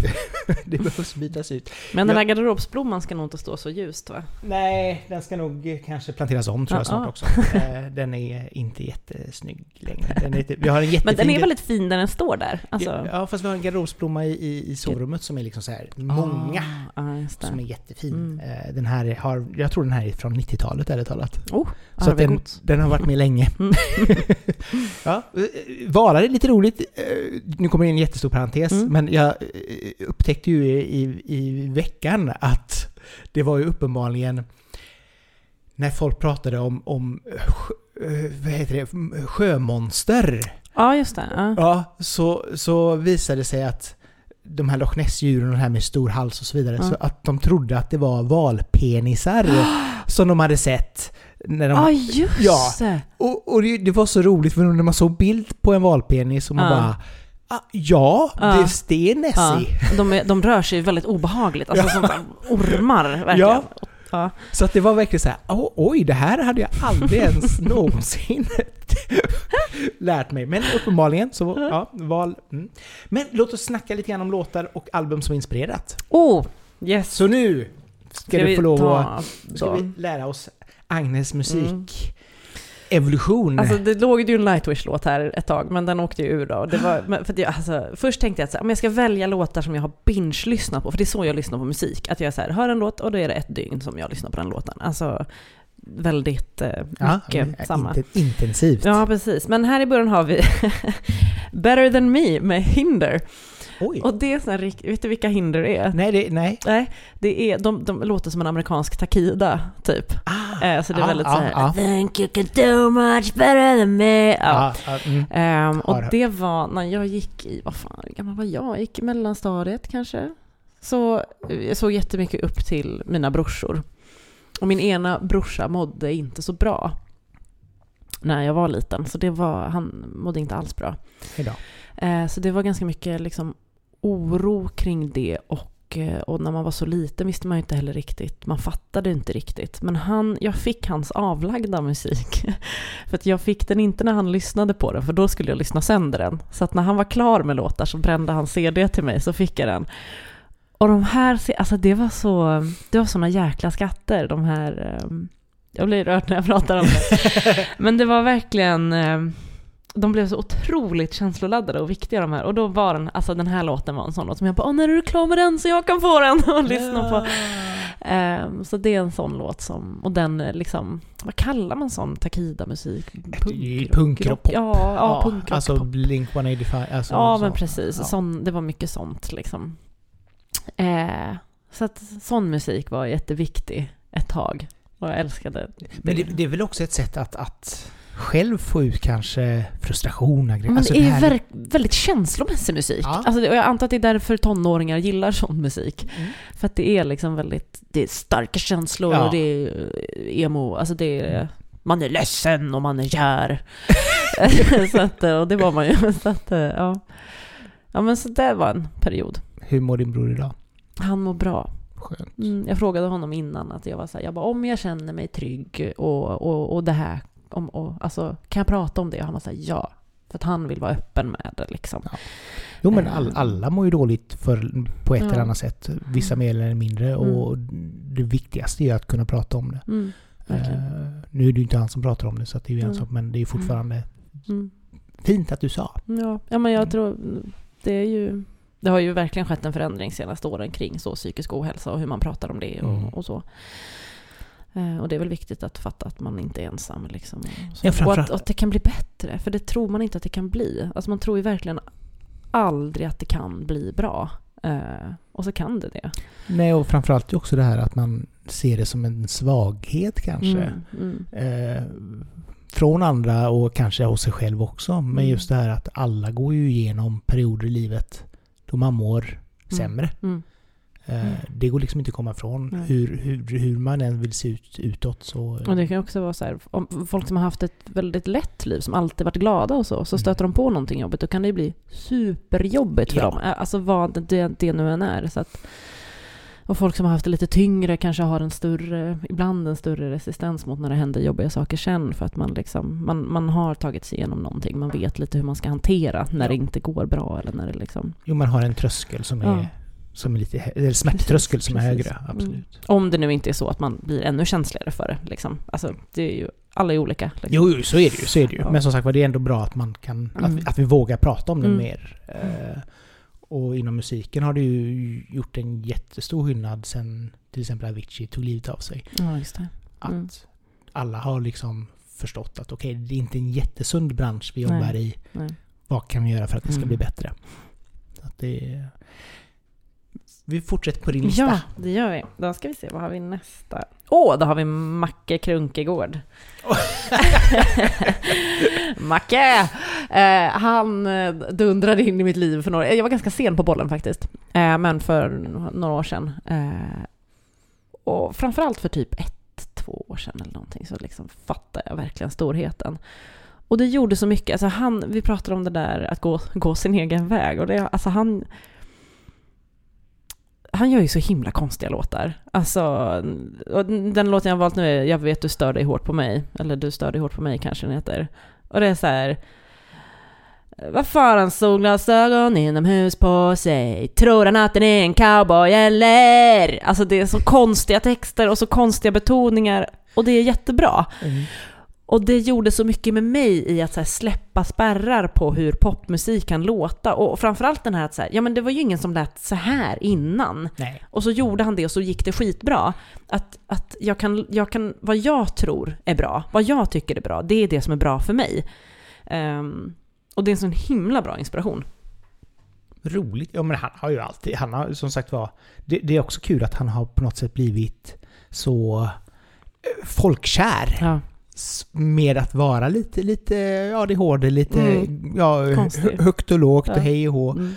det behövs bytas ut. Men den här garderobsblomman ska nog inte stå så ljust va? Nej, den ska nog kanske planteras om tror jag snart också. Eh, den är inte jättesnygg längre. Är, vi har en jättefin... Men den är väldigt fin när den står där. Alltså... Ja, fast vi har en garderobsblomma i, i, i sovrummet som är liksom så här många. Ah, som är jättefin. Mm. Eh, den här har, jag tror den här är från 90-talet ärligt talat. Oh, så den, den har varit med länge. Mm. ja, eh, valar är lite roligt. Nu kommer det en jättestor parentes, mm. men jag upptäckte ju i, i veckan att det var ju uppenbarligen när folk pratade om, om eh, vad heter det, sjömonster. Ja, just det. Ja, ja så, så visade det sig att de här Loch Ness-djuren, de här med stor hals och så vidare, ja. så att de trodde att det var valpenisar som de hade sett. När de, ja, just ja. det! Och, och det, det, var så roligt för när man såg bild på en valpenis och man ja. bara Ah, ja, ja, det är Nessie. Ja. De, de rör sig väldigt obehagligt, alltså ja. som ormar verkligen. Ja. ja. Så att det var verkligen så här, oh, oj, det här hade jag aldrig ens någonsin lärt mig. Men uppenbarligen så, ja, val. Mm. Men låt oss snacka lite grann om låtar och album som inspirerat. Oh, yes. Så nu ska, ska du få lov att ska vi lära oss Agnes musik. Mm evolution. Alltså det låg ju en Lightwish-låt här ett tag, men den åkte ju ur då. Det var, för jag, alltså, först tänkte jag att om jag ska välja låtar som jag har binge-lyssnat på, för det är så jag lyssnar på musik. Att jag så här, hör en låt och då är det ett dygn som jag lyssnar på den låten. Alltså väldigt eh, mycket ja, samma. Intensivt. Ja, precis. Men här i början har vi Better than me med Hinder. Oj. Och det är sån här, vet du vilka hinder det är? Nej, det, nej. nej det är, de, de låter som en amerikansk Takida, typ. Ah, eh, så det är ah, väldigt ah, såhär, ah. Think you can do much better than me. Ja. Ah, mm. um, och det var när jag gick i, vad fan, hur gammal var jag? Jag gick i mellanstadiet kanske. Så jag såg jättemycket upp till mina brorsor. Och min ena brorsa mådde inte så bra när jag var liten. Så det var, han mådde inte alls bra. Idag. Eh, så det var ganska mycket liksom oro kring det och, eh, och när man var så liten visste man ju inte heller riktigt, man fattade inte riktigt. Men han, jag fick hans avlagda musik. för att jag fick den inte när han lyssnade på den, för då skulle jag lyssna sönder den. Så att när han var klar med låtar så brände han CD till mig, så fick jag den. Och de här, alltså det var så, det var såna jäkla skatter, de här, ehm, jag blir rörd när jag pratar om det. Men det var verkligen, ehm, de blev så otroligt känsloladdade och viktiga de här. Och då var den, alltså den här låten var en sån låt som jag bara, åh när är du klar med den så jag kan få den och lyssna på. Um, så det är en sån låt som, och den liksom, vad kallar man sån Takida-musik? Punk, punkrock? Ja, ja, ja punkrock. Alltså Blink 185? Alltså, ja, så, men precis. Ja. Sån, det var mycket sånt liksom. Uh, så att sån musik var jätteviktig ett tag. Och jag älskade det. Men det, det är väl också ett sätt att, att själv få ut kanske frustration. Men alltså det är här... väldigt, känslomässig musik. Ja. Alltså, jag antar att det är därför tonåringar gillar sån musik. Mm. För att det är liksom väldigt, det är starka känslor ja. och det är eh, emo, alltså det är, man är ledsen och man är kär. så att, och det var man ju. Så att, ja. ja men så det var en period. Hur mår din bror idag? Han mår bra. Skönt. Mm, jag frågade honom innan att jag var så här, jag bara, om jag känner mig trygg och, och, och det här om, och, alltså, kan jag prata om det? Och han var såhär, ja. För att han vill vara öppen med det liksom. Ja. Jo men all, eh. alla mår ju dåligt för, på ett ja. eller annat sätt. Vissa mer eller mindre. Mm. Och det viktigaste är att kunna prata om det. Mm, uh, nu är det ju inte han som pratar om det så det är ju en mm. sak. Men det är fortfarande mm. fint att du sa. Ja, ja men jag Mm. tror det är ju det har ju verkligen skett en förändring senaste åren kring så psykisk ohälsa och hur man pratar om det och, Mm. och så. Eh, och det är väl viktigt att fatta att man inte är ensam. Liksom. Ja, och att, att det kan bli bättre, för det tror man inte att det kan bli. Alltså man tror ju verkligen aldrig att det kan bli bra. Eh, och så kan det det. Nej, och framförallt också det här att man ser det som en svaghet kanske. Mm, mm. Eh, från andra och kanske hos sig själv också. Men Mm. just det här att alla går ju igenom perioder i livet då man mår sämre. Mm. Eh, Mm. det går liksom inte att komma ifrån. Hur, hur, hur man än vill se ut utåt så... Och det kan också vara så här, om folk som har haft ett väldigt lätt liv, som alltid varit glada och så, så Mm. stöter de på någonting jobbigt, då kan det bli superjobbigt för Ja. dem. Alltså vad det, det nu än är. Så att, och folk som har haft det lite tyngre kanske har en större, ibland en större resistens mot när det händer jobbiga saker sen, för att man, liksom, man, man har tagit sig igenom någonting, man vet lite hur man ska hantera när det inte går bra eller när det liksom... Jo, man har en tröskel som är, Ja. Som är lite... Eller smärttröskel som är högre. Absolut. Om det nu inte är så att man blir ännu känsligare för det. Liksom. Alltså, det är ju, alla är olika. Liksom. Jo, jo, så är det ju. Så är det ju. Men som sagt var, det är ändå bra att man kan... Att, Mm. vi, att vi vågar prata om det Mm. mer. Eh, och inom musiken har det ju gjort en jättestor skillnad sen till exempel Avicii tog livet av sig. Ja, just det. Att Mm. alla har liksom förstått att okej, det är inte en jättesund bransch vi Nej. jobbar i. Nej. Vad kan vi göra för att det ska Mm. bli bättre? Så att det... Vi fortsätter på din lista. Ja, det gör vi. Då ska vi se, vad har vi nästa? Åh, oh, då har vi Macke Krunkegård. Macke! Eh, han eh, dundrade in i mitt liv för några Jag var ganska sen på bollen faktiskt. Eh, men för några år sedan. Eh, och framförallt för typ ett, två år sedan eller någonting så liksom fattade jag verkligen storheten. Och det gjorde så mycket. Alltså han, vi pratade om det där att gå, gå sin egen väg. Och det, alltså han, han gör ju så himla konstiga låtar. Alltså, och den låten jag har valt nu är Jag vet du stör dig hårt på mig. Eller Du stör dig hårt på mig kanske den heter. Och det är så här. Vad fan han solglasögon inomhus på sig? Tror han att den är en cowboy eller? Alltså det är så konstiga texter och så konstiga betoningar. Och det är jättebra. Mm. Och det gjorde så mycket med mig i att här, släppa spärrar på hur popmusik kan låta. Och framförallt den här att så här, ja men det var ju ingen som lät så här innan. Nej. Och så gjorde han det och så gick det skitbra. Att, att jag, kan, jag kan, vad jag tror är bra, vad jag tycker är bra, det är det som är bra för mig. Ehm, och det är en sån himla bra inspiration. Roligt. Ja men han har ju alltid, han har som sagt var, det, det är också kul att han har på något sätt blivit så eh, folkkär. Ja. Med att vara lite, lite ADHD, lite Mm. ja, högt och lågt Ja. och hej och hå. Mm.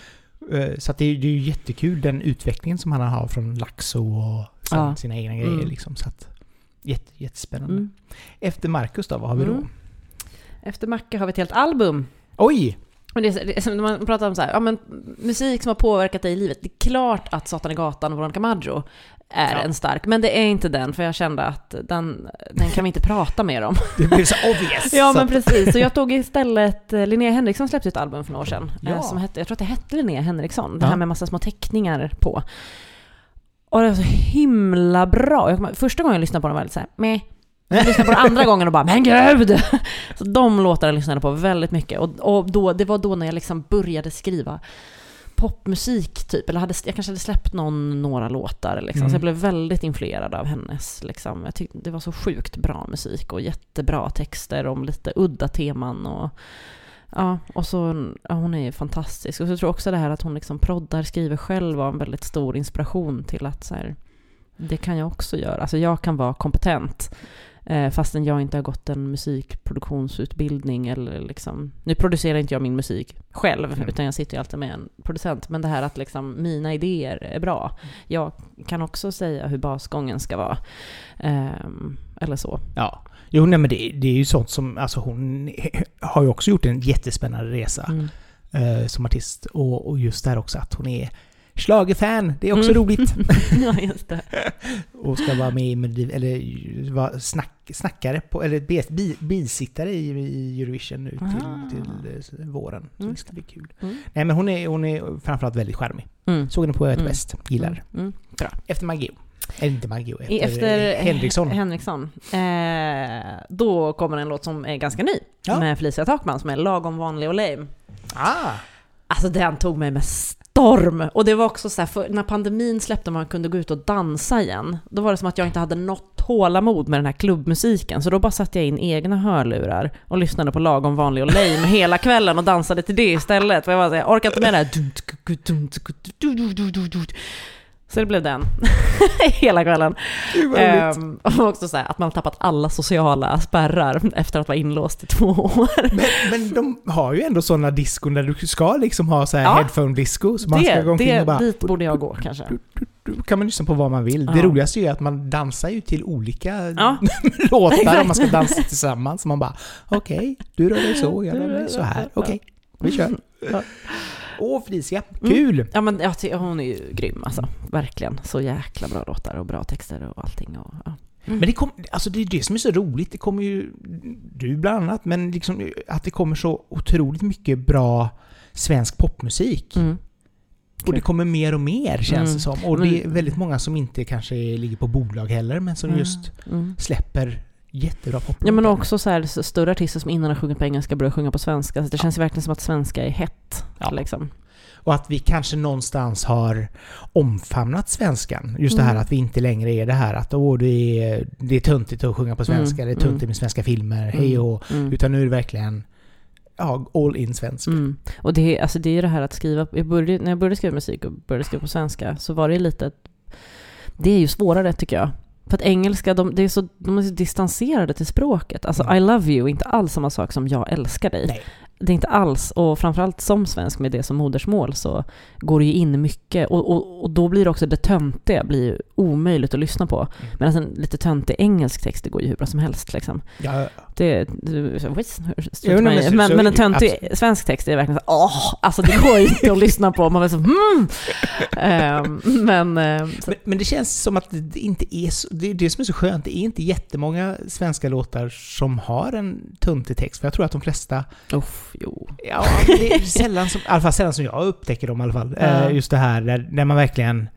Eh, Så att det, är, det är ju jättekul den utvecklingen som han har från Laxo och Ja. sina egna grejer Mm. liksom. Så att, jätte, jättespännande. Mm. Efter Marcus då, vad har vi då? Mm. Efter Macke har vi ett helt album. Oj! Och det är, när man pratar om så här, ja, men musik som har påverkat dig i livet. Det är klart att Satan i gatan och Veronica Maggio är Ja. en stark, men det är inte den, för jag kände att den, den kan vi inte prata mer om. Det blev så obvious! Ja men precis, så jag tog istället, eh, Linnea Henriksson släppte ett album för några år sedan. Ja. eh, Som hette, jag tror att det hette Linnea Henriksson, det Ja. här med massa små teckningar på. Och det var så himla bra. Första gången jag lyssnade på den var jag lite såhär, meh. Jag lyssnade på den andra gången och bara, men gud! Så de låtarna lyssnade på väldigt mycket. Och, och då, det var då när jag liksom började skriva popmusik typ, eller hade, jag kanske hade släppt någon, några låtar liksom. Mm. Så jag blev väldigt influerad av hennes, liksom. Jag tyckte det var så sjukt bra musik och jättebra texter om lite udda teman och Ja, och så, ja, hon är ju fantastisk. Och så tror jag också det här att hon liksom proddar, skriver själv var en väldigt stor inspiration till att så här, det kan jag också göra. Alltså jag kan vara kompetent fastän jag inte har gått en musikproduktionsutbildning eller liksom, nu producerar inte jag min musik själv, Mm. utan jag sitter ju alltid med en producent. Men det här att liksom mina idéer är bra. Jag kan också säga hur basgången ska vara. Ehm, eller så. Ja. Jo, nej men det, det är ju sånt som, alltså hon har ju också gjort en jättespännande resa Mm. eh, som artist. Och, och just där också att hon är schlagerfan. Det är också Mm. roligt. ja, just det. och ska vara med i eller vara snack, snackare på, eller bi, bi, bisittare i, i Eurovision nu till, till eh, våren. Så Mm. det ska bli kul. Mm. Nej men hon är, hon är framförallt väldigt charmig. Mm. Såg henne på ett Mm. West, gillar. Mm. Mm. Efter Maggio. Eller inte Maggio, efter, Efter Henriksson. Henriksson. Eh, då kommer en låt som är ganska ny. Ja. med Felicia Takman som är lagom vanlig och lame. Ah. Alltså den tog mig med storm! Och det var också så här, för när pandemin släppte och man kunde gå ut och dansa igen, då var det som att jag inte hade något tålamod med den här klubbmusiken, så då bara satte jag in egna hörlurar och lyssnade på lagom vanlig och lame hela kvällen och dansade till det istället. För jag var så här, jag orkar inte med det här. Så det blev den hela kvällen. Ehm, och också så här, att man tappat alla sociala spärrar efter att vara inlåst i två år. Men, men de har ju ändå sådana diskon där du ska liksom ha så här Ja. headphone-disco. Så man ska gå Det, omkring det, och bara... dit borde jag gå kanske. Då kan man lyssna på vad man vill. Det Ja. roligaste är ju att man dansar ju till olika Ja. låtar om man ska dansa tillsammans. Man bara, okej, du rör dig så, jag rör mig så här. Okej, vi kör. Ja. Åh Felicia, Mm. kul! Ja men jag hon är ju grym alltså. Verkligen. Så jäkla bra låtar och bra texter och allting. Och, ja. Men det, kom, alltså det är det som är så roligt. Det kommer ju, du bland annat, men liksom att det kommer så otroligt mycket bra svensk popmusik. Mm. Och det kommer mer och mer känns Mm. det som. Och det är väldigt många som inte kanske ligger på bolag heller, men som just Mm. släpper jättebra poplåtar. Ja men också så här, större artister som innan har sjungit på engelska börjar sjunga på svenska. Så det känns ju verkligen som att svenska är hett. Ja. Liksom. Och att vi kanske någonstans har omfamnat svenskan. Just det här Mm. att vi inte längre är det här att åh, det är, det är töntigt att sjunga på svenska, Mm, det är töntigt mm. med svenska filmer, hej och Mm. Utan nu är det verkligen ja, all in svenska. Mm. Och det, är- alltså det är ju det här att skriva, jag började, när jag började skriva musik och började skriva på svenska så var det lite, det är ju svårare tycker jag. För att engelska, de, det är så, de är så distanserade till språket. Alltså Mm. I love you är inte alls samma sak som jag älskar dig. Nej. Det är inte alls, och framförallt som svensk med det som modersmål så går det ju in mycket och, och, och då blir det också det töntiga blir omöjligt att lyssna på. Mm. Medan en lite töntig engelsk text, det går ju hur bra som helst liksom. Ja, Det, whiz, Jo, men men, så- men, så är men en töntig Absolut. svensk text är verkligen så åh, alltså det går inte att lyssna på. Man blir så hmm. Ehm, Men, ehm, men, men det känns som att det inte är så, det är det som är så skönt, det är inte jättemånga svenska låtar som har en töntig text. För jag tror att de flesta, uff, jo. ja, det är sällan som, i alla fall sällan som jag upptäcker dem i alla fall. Ja. Eh, Just det här där, där man verkligen,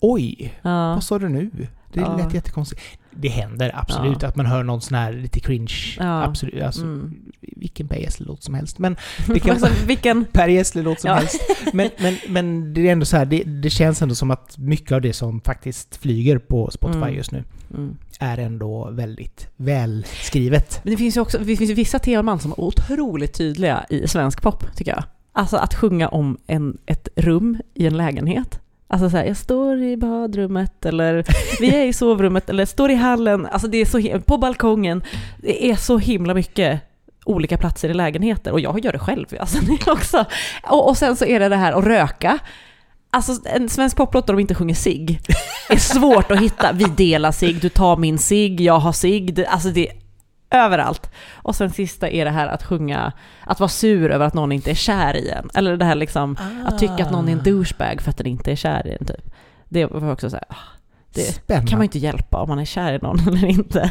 oj, Ja. Vad sa du nu? Det Ja. lät jättekonstigt. Det händer absolut Ja. att man hör någon sån här lite cringe. Ja. Absolut. Alltså, Mm. Vilken Per Gessle-låt som helst. Men det kan Alltså, vilken... Per Gessle-låt som Ja. helst. Men, men, men det är ändå så här, det, det känns ändå som att mycket av det som faktiskt flyger på Spotify Mm. just nu Mm. är ändå väldigt välskrivet. Men det finns ju också det finns vissa teman som är otroligt tydliga i svensk pop, tycker jag. Alltså att sjunga om en, ett rum i en lägenhet. Alltså såhär, jag står i badrummet eller vi är i sovrummet eller står i hallen, alltså det är så på balkongen. Det är så himla mycket olika platser i lägenheter och jag gör det själv. Alltså det också. Och, och sen så är det det här att röka. Alltså en svensk poplåt där de inte sjunger sig är svårt att hitta. Vi delar sig, du tar min sig, jag har sig. Alltså det är överallt. Och sen sista är det här att sjunga, att vara sur över att någon inte är kär i en. Eller det här liksom, att tycka att någon är en douchebag för att den inte är kär i en typ. Det var också så här, ah, det Spännande. kan man ju inte hjälpa om man är kär i någon eller inte.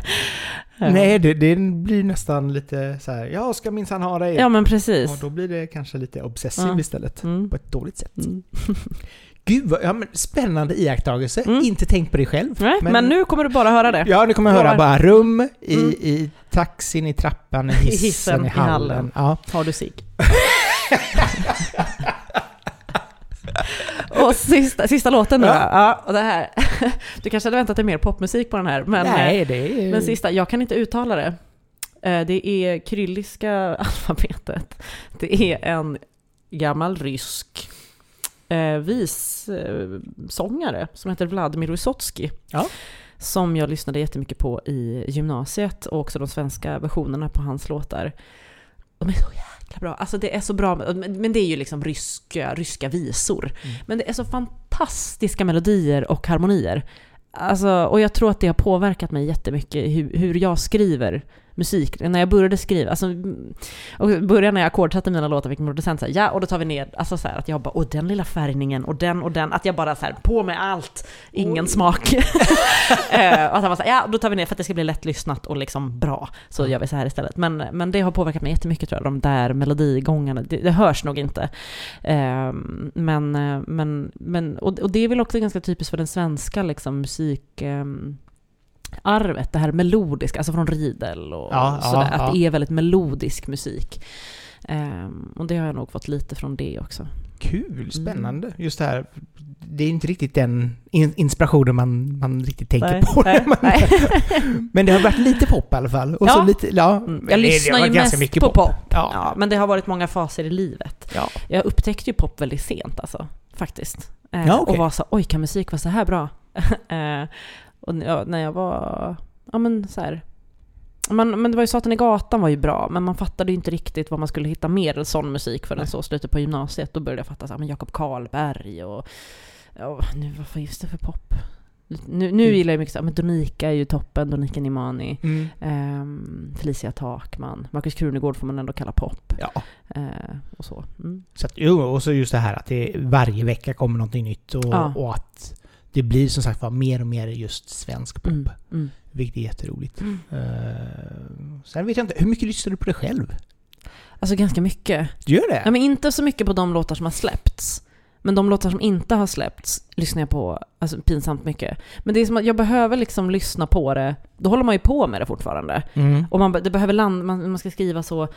Nej, det, det blir nästan lite så här, jag ska minsann ha dig. Ja men precis. Och då blir det kanske lite obsessiv Ja. istället. Mm. På ett dåligt sätt. Mm. Gud, vad, ja, men spännande iakttagelse. Mm. Inte tänkt på det själv. Nej, men, nu kommer du bara höra det. Ja, nu kommer jag höra bara rum i, Mm. i taxin, i trappan, i hissen, hissen, i i hallen. hallen. Ja. Har du sig? och sista, sista låten nu Ja. då. Ja, och det här. Du kanske hade väntat dig mer popmusik på den här, men, eh, Nej, det är... men sista, jag kan inte uttala det. Eh, Det är kyrilliska alfabetet. Det är en gammal rysk eh, vissångare som heter Vladimir Vysotsky. Ja. Som jag lyssnade jättemycket på i gymnasiet och också de svenska versionerna på hans låtar. De är så jäkla bra. Alltså det är så bra, men det är ju liksom ryska, ryska visor. Mm. Men det är så fantastiska melodier och harmonier. Alltså, och jag tror att det har påverkat mig jättemycket hur, hur jag skriver musik. När jag började skriva, alltså, och i början när jag ackordsatte mina låtar fick min producent säga ja, och då tar vi ner, alltså så här, att jag bara, och den lilla färgningen, och den och den, att jag bara så här, på med allt, ingen Oj. smak. Eh, och att han var så här, ja, då tar vi ner för att det ska bli lättlyssnat och liksom bra, så gör vi så här istället. Men, men det har påverkat mig jättemycket tror jag, de där melodigångarna, det, det hörs nog inte. Eh, men, eh, men, men och, och det är väl också ganska typiskt för den svenska liksom, musik... ehm, arvet, det här melodiska, alltså från Riedel och Ja, sådär, ja. att det är väldigt melodisk musik. Ehm, och det har jag nog fått lite från det också. Kul, spännande. Just det här, det är inte riktigt den in- inspirationen man, man riktigt tänker Nej, på. nej, Men- nej. Men det har varit lite pop i alla fall. Och så Ja. lite, ja. Mm. Jag lyssnar ju mest mycket på pop. Ja. Ja, men det har varit många faser i livet. Ja. Jag upptäckte ju pop väldigt sent alltså, faktiskt. Eh, Ja, okej. Och var så oj kan musik vara så här bra? eh, och när jag var, ja men så här. Man, men det var ju Satan i gatan var ju bra, men man fattade ju inte riktigt vad man skulle hitta mer sån musik förrän Nej. så slutet på gymnasiet. Då började jag fatta så här, men Jakob Karlberg och, ja, nu, vad finns det för pop? Nu, nu Mm. gillar jag mycket så här, men Donika är ju toppen, Donika Nimani. Mm. Ehm, Felicia Takman. Markus Krunegård får man ändå kalla pop. ja. Eh, och så. Mm. Så att, jo, och så just det här att det varje vecka kommer någonting nytt och, Ja. och att det blir som sagt var mer och mer just svensk pop. Mm. Mm. Vilket är jätteroligt. Mm. Uh, sen vet jag inte, hur mycket lyssnar du på dig själv? Alltså ganska mycket. Du gör det? Ja, men inte så mycket på de låtar som har släppts. Men de låtar som inte har släppts lyssnar jag på alltså, pinsamt mycket. Men det är som att jag behöver liksom lyssna på det. Då håller man ju på med det fortfarande. Mm. Och man, det behöver land, man, man ska skriva så...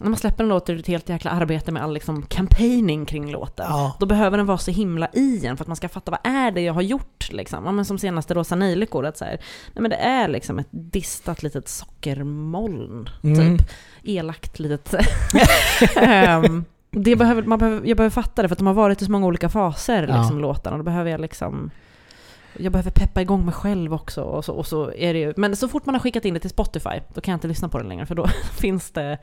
När man släpper en låt är det ett helt jäkla arbete med all liksom campaigning kring låten. Ja. Då behöver den vara så himla i en för att man ska fatta vad är det jag har gjort liksom. Ja, men som senaste Rosa Nejlikor, att så här, nej men det är liksom ett distat litet sockermoln, Mm. typ. Elakt litet. Ehm, det behöver, man behöver, jag behöver fatta det för att de har varit i så många olika faser, Ja. liksom, låtarna. Då behöver jag liksom... Jag behöver peppa igång mig själv också. Och så, och så är det ju, men så fort man har skickat in det till Spotify, då kan jag inte lyssna på det längre. För då finns det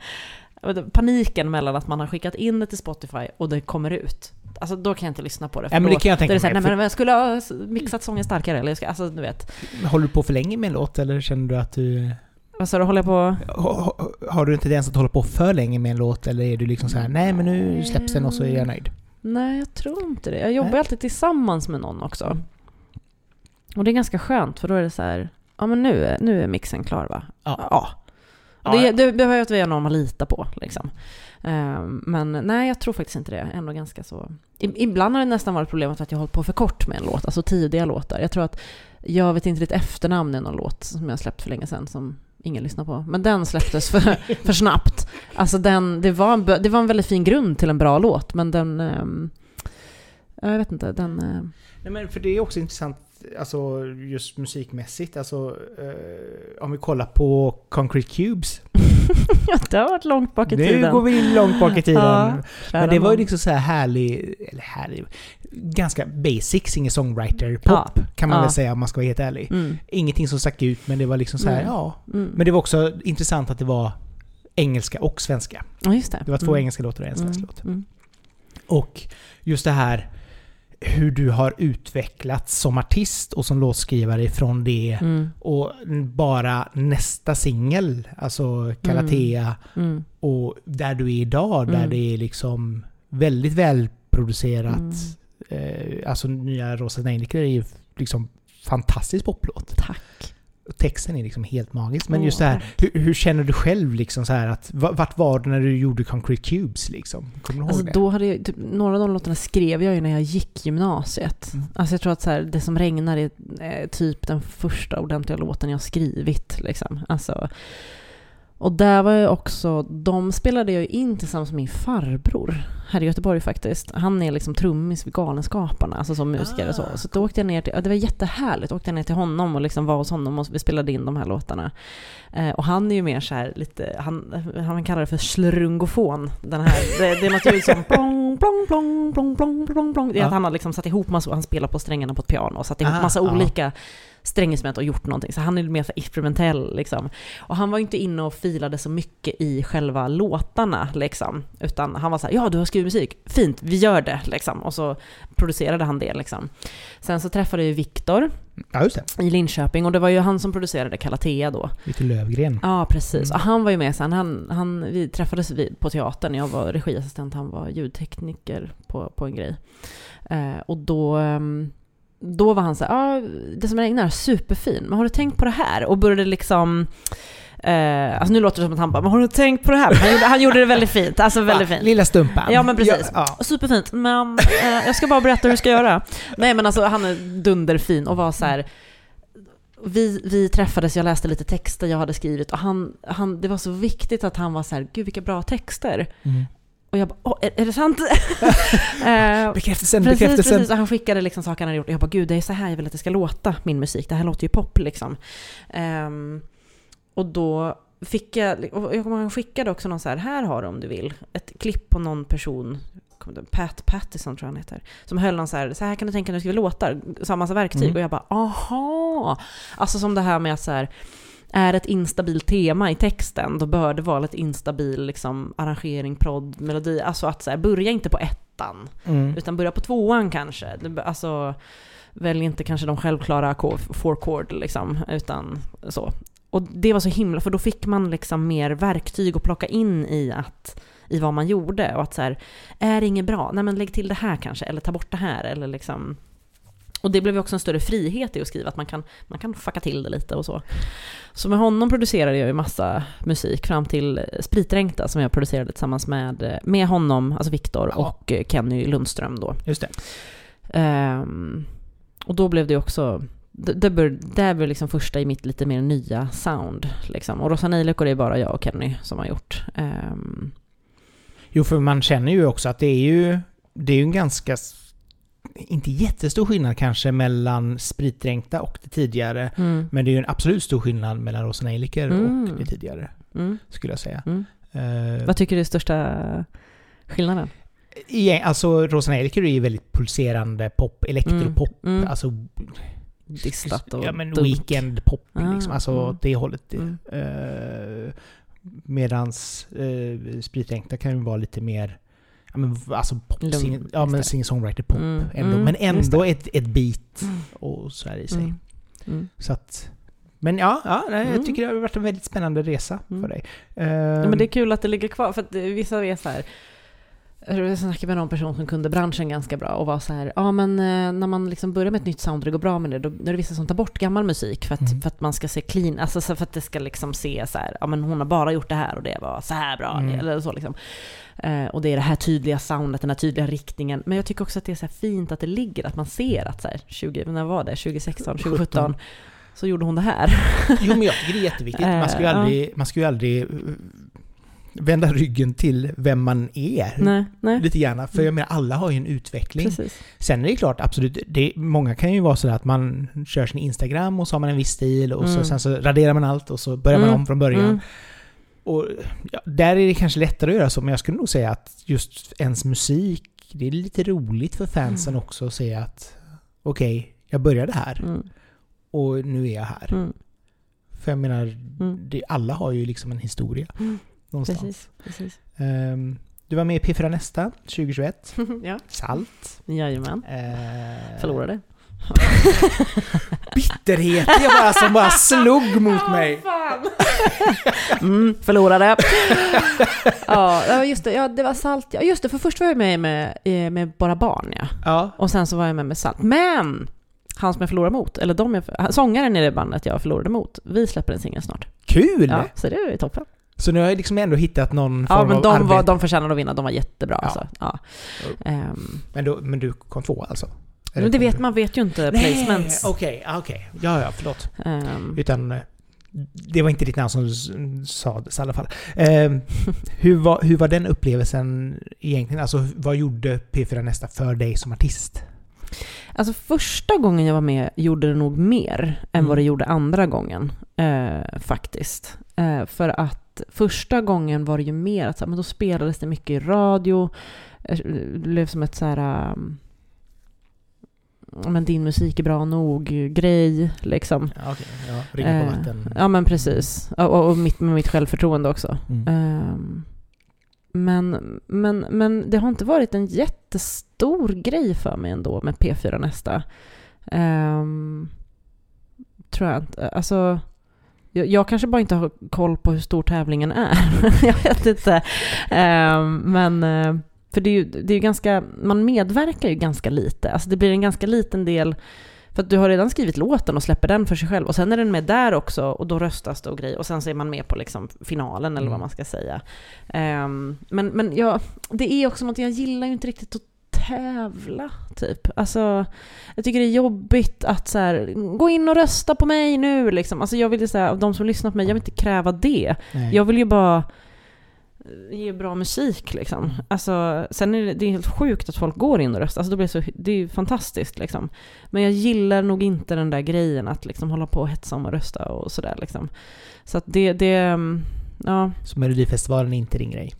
vet inte, paniken mellan att man har skickat in det till Spotify och det kommer ut. Alltså då kan jag inte lyssna på det. För Ja, men det kan jag tänka så här, mig. nej men jag skulle ha mixat sången starkare. Eller jag ska, alltså du vet. Håller du på för länge med en låt eller känner du att du... Vad sa du, håller jag på... Har, har- du en tendens att hålla på för länge med en låt eller är du liksom så här, nej men nu släpps den och så är jag nöjd? Nej, jag tror inte det. Jag jobbar Nej. alltid tillsammans med någon också. Och det är ganska skönt för då är det så här, ja men nu är, nu är mixen klar va? Ja. ja. Ja, Det, det behöver att vi är någon man litar på liksom. Ehm, men nej, jag tror faktiskt inte det. Ändå ganska så... Ibland har det nästan varit problemet att jag har hållit på för kort med en låt, alltså tidiga låtar. Jag tror att jag vet inte ditt efternamn i någon låt som jag släppt för länge sedan som ingen lyssnar på. Men den släpptes för, för snabbt. Alltså den, det, var en, det var en väldigt fin grund till en bra låt, men den... ehm, jag vet inte, den... eh, Nej men för det är också intressant, alltså just musikmässigt, alltså eh, om vi kollar på Concrete Cubes. ja, det har varit långt bak i Nu tiden. går vi in långt bak i tiden. Ja, men det var ju liksom så här härlig, eller härlig, ganska basic singer-songwriter-pop Ja. kan man Ja. väl säga om man ska vara helt ärlig. Mm, Ingenting som stack ut men det var liksom så här, Mm. ja. mm. Men det var också intressant att det var engelska och svenska. Ja, just det. Det var två Mm. engelska låtar och en svensk Mm, låt. Och just det här hur du har utvecklats som artist och som låtskrivare från det Mm, och bara nästa singel, alltså Calatea mm, och där du är idag, där Mm. det är liksom väldigt välproducerat. mm. Eh, alltså nya Rosa Nejlikor är ju liksom fantastisk poplåt. Tack. Texten är liksom helt magisk. Men just det här, hur, hur känner du själv liksom så här att, va- vart var du när du gjorde Concrete Cubes liksom? Kommer du ihåg Alltså det? då hade jag, typ, några av de låtarna skrev jag ju när jag gick gymnasiet. Mm. Alltså jag tror att så här, Det som regnar är eh, typ den första ordentliga låten jag skrivit. Liksom. Alltså, och där var jag också, de spelade jag in tillsammans med min farbror här i Göteborg faktiskt. Han är liksom trummis vid Galenskaparna, alltså som musiker och så. Ah, Så då åkte jag ner till, det var jättehärligt, då åkte jag ner till honom och liksom var hos honom och vi spelade in de här låtarna. Eh, och han är ju mer så här lite, han, han kallar det för slrungofon. Den här, det, det är något ljud som plong, plong, plong, plong, plong, plong, plong. Det är Ja. att han har liksom satt ihop massa, han spelar på strängarna på ett piano och satt ihop Ah, massa ja. olika stränginstrument och gjort någonting. Så han är mer så experimentell liksom. Och han var ju inte inne och filade så mycket i själva låtarna liksom. Utan han var så här, ja du har skrivit musik, fint, vi gör det liksom. Och så producerade han det liksom. Sen så träffade jag ju Viktor Ja, i Linköping och det var ju han som producerade Calatea då. Lite Lövgren. Ja, precis. Mm. Och han var ju med sen. Han, han, vi träffades på teatern. Jag var regiassistent, han var ljudtekniker på, på en grej. Eh, och då, ehm, då var han så här, ah, det som regnar, superfin. Men har du tänkt på det här? Och började liksom... Eh, alltså nu låter det som att han bara, men har du tänkt på det här? Han gjorde, han gjorde det väldigt fint. Alltså väldigt fint. Lilla stumpan. Ja, men precis. Ja, Superfint, men eh, jag ska bara berätta hur du ska göra. Nej men alltså han är dunderfin och var så här. vi, vi träffades, jag läste lite texter jag hade skrivit och han, han, det var så viktigt att han var så här, gud vilka bra texter. Mm. Och jag bara, Åh, är, är det sant? Eh, Bekräftelsen, Precis, bekräftelsen. precis. Och han skickade liksom saker han hade gjort. Och jag bara, gud det är så här jag vill att det ska låta, min musik. Det här låter ju pop liksom. Ehm, och då fick jag, och jag kommer ihåg, han skickade också någon så här, här har du om du vill. Ett klipp på någon person, Pat Pattison tror jag han heter. Som höll någon så här, så här kan du tänka när du skriver låtar. Samma massa verktyg. Mm. Och jag bara, aha! Alltså som det här med att så här, är ett instabilt tema i texten, då bör det vara ett instabil liksom, arrangering, prodd, melodi. Alltså att så här, börja inte på ettan. Mm. Utan börja på tvåan kanske. Alltså, välj inte kanske de självklara four chord liksom, utan så. Och det var så himla, för då fick man liksom mer verktyg att plocka in i att i vad man gjorde och att så här, är det inget bra? Nej men lägg till det här kanske, eller ta bort det här, eller liksom och det blev ju också en större frihet i att skriva, att man kan, man kan fucka till det lite och så. Så med honom producerade jag ju massa musik fram till Spritdränkta som jag producerade tillsammans med, med honom, alltså Viktor, Ja. och Kenny Lundström då. Just det. Ehm, och då blev det också, det, bör, det här blev liksom första i mitt lite mer nya sound. Liksom. Och Rosanilekor är det bara jag och Kenny som har gjort. Ehm, Jo, för man känner ju också att det är ju, det är ju en ganska, inte jättestor skillnad kanske mellan spritdränkta och det tidigare. mm, Men det är ju en absolut stor skillnad mellan Rosaneliker Mm. och det tidigare, mm, skulle jag säga. Uh, Vad tycker du är största skillnaden? igen, alltså Rosaneliker är ju väldigt pulserande pop, elektropop, Mm, mm. alltså... Distat och Ja men dumt. weekend-pop Ah, liksom, alltså mm. det hållet. Mm. Uh, medans uh, spritdränkta kan ju vara lite mer, ja men alltså pop, Lugn, sing, ja men det. singer-songwriter-pop Mm, ändå. mm, men ändå ett, ett beat Mm. och så här i sig. Mm. Mm. Så att... Men ja, ja jag Mm. tycker det har varit en väldigt spännande resa Mm. för dig. Ja, Ehm, men det är kul att det ligger kvar, för att vissa är så här jag snackade med någon person som kunde branschen ganska bra och var så här, ja men eh, när man liksom börjar med ett nytt sound och det går bra med det, då är det vissa som tar bort gammal musik för att, Mm. för att man ska se clean, alltså så för att det ska liksom se så här, ja men hon har bara gjort det här och det var så här bra, Mm. eller så liksom. Eh, och det är det här tydliga soundet, den här tydliga riktningen. Men jag tycker också att det är så fint att det ligger, att man ser att så här, 20, när var det? 2016, 2017? Så gjorde hon det här. Jo men jag tycker det är jätteviktigt. Man ska ju Eh, aldrig, man ska ju aldrig vända ryggen till vem man är. nej, nej. Lite gärna. För jag menar, alla har ju en utveckling. Precis. Sen är det klart, absolut, det, många kan ju vara sådär att man kör sin Instagram och så har man en viss stil och så, Mm. sen så raderar man allt och så börjar man Mm. om från början. Mm. Och ja, där är det kanske lättare att göra så, men jag skulle nog säga att just ens musik, det är lite roligt för fansen Mm. också att se att okej, jag började här Mm. och nu är jag här. Mm. För jag menar, Mm. det, alla har ju liksom en historia Mm. Någonstans. Precis, precis. Ehm, du var med i P4 Nästa 2021. ja, Salt. jajamän. Uh, Förlorade. Bitterhet det bara som bara slog mot mig. Mm, förlorade. ja, ja, just det. Ja, det var salt. Ja, just det. För först var jag med med, eh, med Bara Barn, ja. Ja. Och sen så var jag med med Salt. Men! Han som jag förlorade mot, eller de jag, sångaren i det bandet jag förlorade mot, vi släpper en singel snart. Kul! Ja, så det är toppen. Så nu har jag liksom ändå hittat någon form Ja, men av de, arbete. var, de förtjänade att vinna, de var jättebra. Ja. Alltså. Ja. Ehm, Men, då, men du kom två alltså? Eller men det vet du- man vet ju inte Nej, placements. Okej, ah, okej. Ja, ja, förlåt. Ehm, Utan eh, det var inte ditt namn som sades i alla fall. Ehm, hur, var, hur var den upplevelsen egentligen? Alltså vad gjorde P4 Nästa för dig som artist? Alltså första gången jag var med gjorde det nog mer än Mm. vad det gjorde andra gången. Eh, faktiskt. Eh, för att första gången var det ju mer att så här, men då spelades det mycket i radio. Eh, Det blev som ett så här... ja, men din musik är bra nog-grej, liksom. Ja, okej. Ja, ringa på Eh, vatten. Ja, men precis. Och, och, och mitt, med mitt självförtroende också. Mm. Ehm, men, men, men det har inte varit en jättestor grej för mig ändå med P4 Nästa. Ehm, tror jag inte. Alltså, jag, jag kanske bara inte har koll på hur stor tävlingen är. jag vet inte. Ehm, men, eh, för det är ju det är ju ganska, man medverkar ju ganska lite. Alltså det blir en ganska liten del för att du har redan skrivit låten och släpper den för sig själv och sen är den med där också och då röstas det och grejer och sen så är man med på liksom finalen eller vad Mm. man ska säga. Ehm, men men ja, det är också något, jag gillar ju inte riktigt att tävla, typ. Alltså, jag tycker det är jobbigt att så här, gå in och rösta på mig nu liksom. Alltså jag vill ju säga, av de som lyssnar på mig, jag vill inte kräva det. Nej. Jag vill ju bara eh, ge bra musik liksom. Alltså, sen är det, det är helt sjukt att folk går in och röstar. Alltså, det, blir så, det är ju fantastiskt liksom. Men jag gillar nog inte den där grejen att liksom hålla på och hetsa om att rösta och sådär liksom. Så att det, det, mm, ja. Så Melodifestivalen är inte din grej.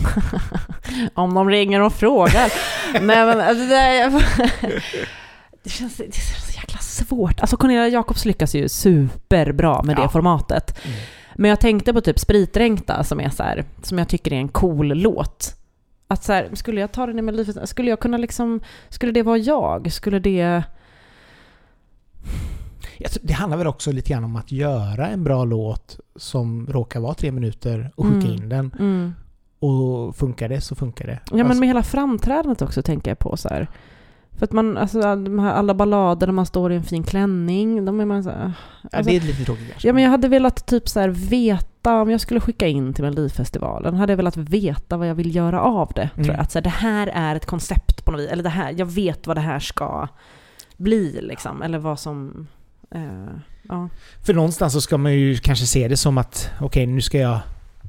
Om de ringer och frågar. Nej men alltså, det, är, det, känns, det är så jäkla svårt. Alltså Cornelia Jacobs lyckas ju superbra med det Ja. formatet. Mm. Men jag tänkte på typ Spritdränkta som är så här, som jag tycker är en cool låt. Att så här, skulle jag ta den i Melodifestivalen, skulle jag kunna liksom, skulle det vara jag? Skulle det... Det handlar väl också lite grann om att göra en bra låt som råkar vara tre minuter och skicka Mm. in den. Mm. Och funkar det så funkar det. Ja men Alltså, med hela framträdandet också tänker jag på så här. För att man, alltså de här alla ballader där man står i en fin klänning, de är man så här, ja, alltså- det är lite tråkigt kanske. Ja men jag hade velat typ så här veta, om jag skulle skicka in till Melodifestivalen, hade jag velat veta vad jag vill göra av det. Tror Mm. jag. Att så här, det här är ett koncept på något vis, eller det här, jag vet vad det här ska bli liksom, eller vad som... Eh, ja. För någonstans så ska man ju kanske se det som att okej, nu ska jag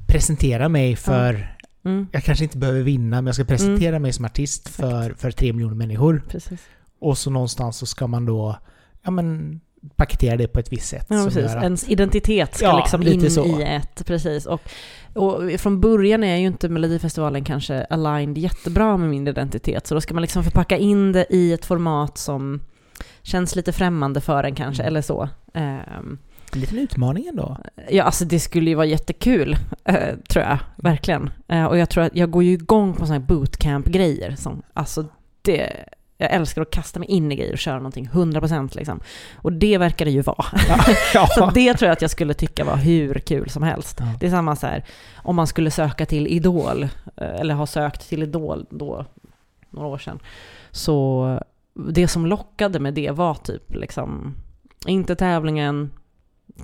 presentera mig för... Mm, Jag kanske inte behöver vinna, men jag ska presentera mig som artist Exakt. för, för tre miljoner människor. precis. Och så någonstans så ska man då ja, men, paketera det på ett visst sätt. Ja, precis. att- Ens identitet ska Ja, liksom in så. i ett, precis. Och, och från början är ju inte Melodifestivalen kanske aligned jättebra med min identitet, så då ska man liksom förpacka in det i ett format som känns lite främmande för en kanske, Mm. eller så. Ehm, En liten utmaning ändå. Ja, alltså det skulle ju vara jättekul, eh, tror jag. Verkligen. Eh, och jag tror att jag går ju igång på sådana här bootcamp-grejer. Som, alltså det, jag älskar att kasta mig in i grejer och köra någonting 100% liksom. Och det verkar det ju vara. Ja. Så det tror jag att jag skulle tycka var hur kul som helst. Ja. Det är samma så här, om man skulle söka till Idol, eh, eller ha sökt till Idol då, några år sedan. Så det som lockade med det var typ liksom, inte tävlingen,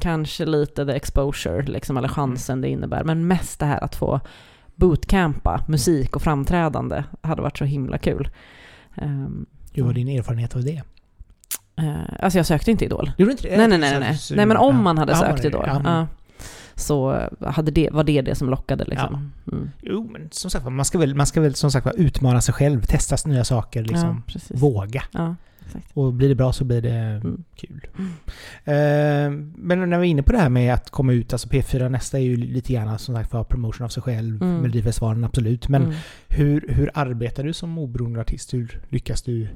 kanske lite the exposure, liksom, eller chansen det innebär, men mest det här att få bootcampa musik och framträdande hade varit så himla kul. Um, Hur var din erfarenhet av det? uh, alltså jag sökte inte Idol. Gjorde inte det? Nej, nej, nej, nej. Nej, men om man hade Ja, sökt Idol, ja, men- ja, så hade det, var det det som lockade liksom. Mm. Jo, men som sagt man ska väl, man ska väl som sagt utmana sig själv, testa nya saker, liksom. Ja. Våga. Exakt. Och blir det bra så blir det Mm. kul. Eh, men när vi är inne på det här med att komma ut, alltså P4 nästa är ju lite grann som sagt var promotion av sig själv, Mm. Melodifestivalen absolut. Men Mm. hur, hur arbetar du som oberoende artist? Hur lyckas du?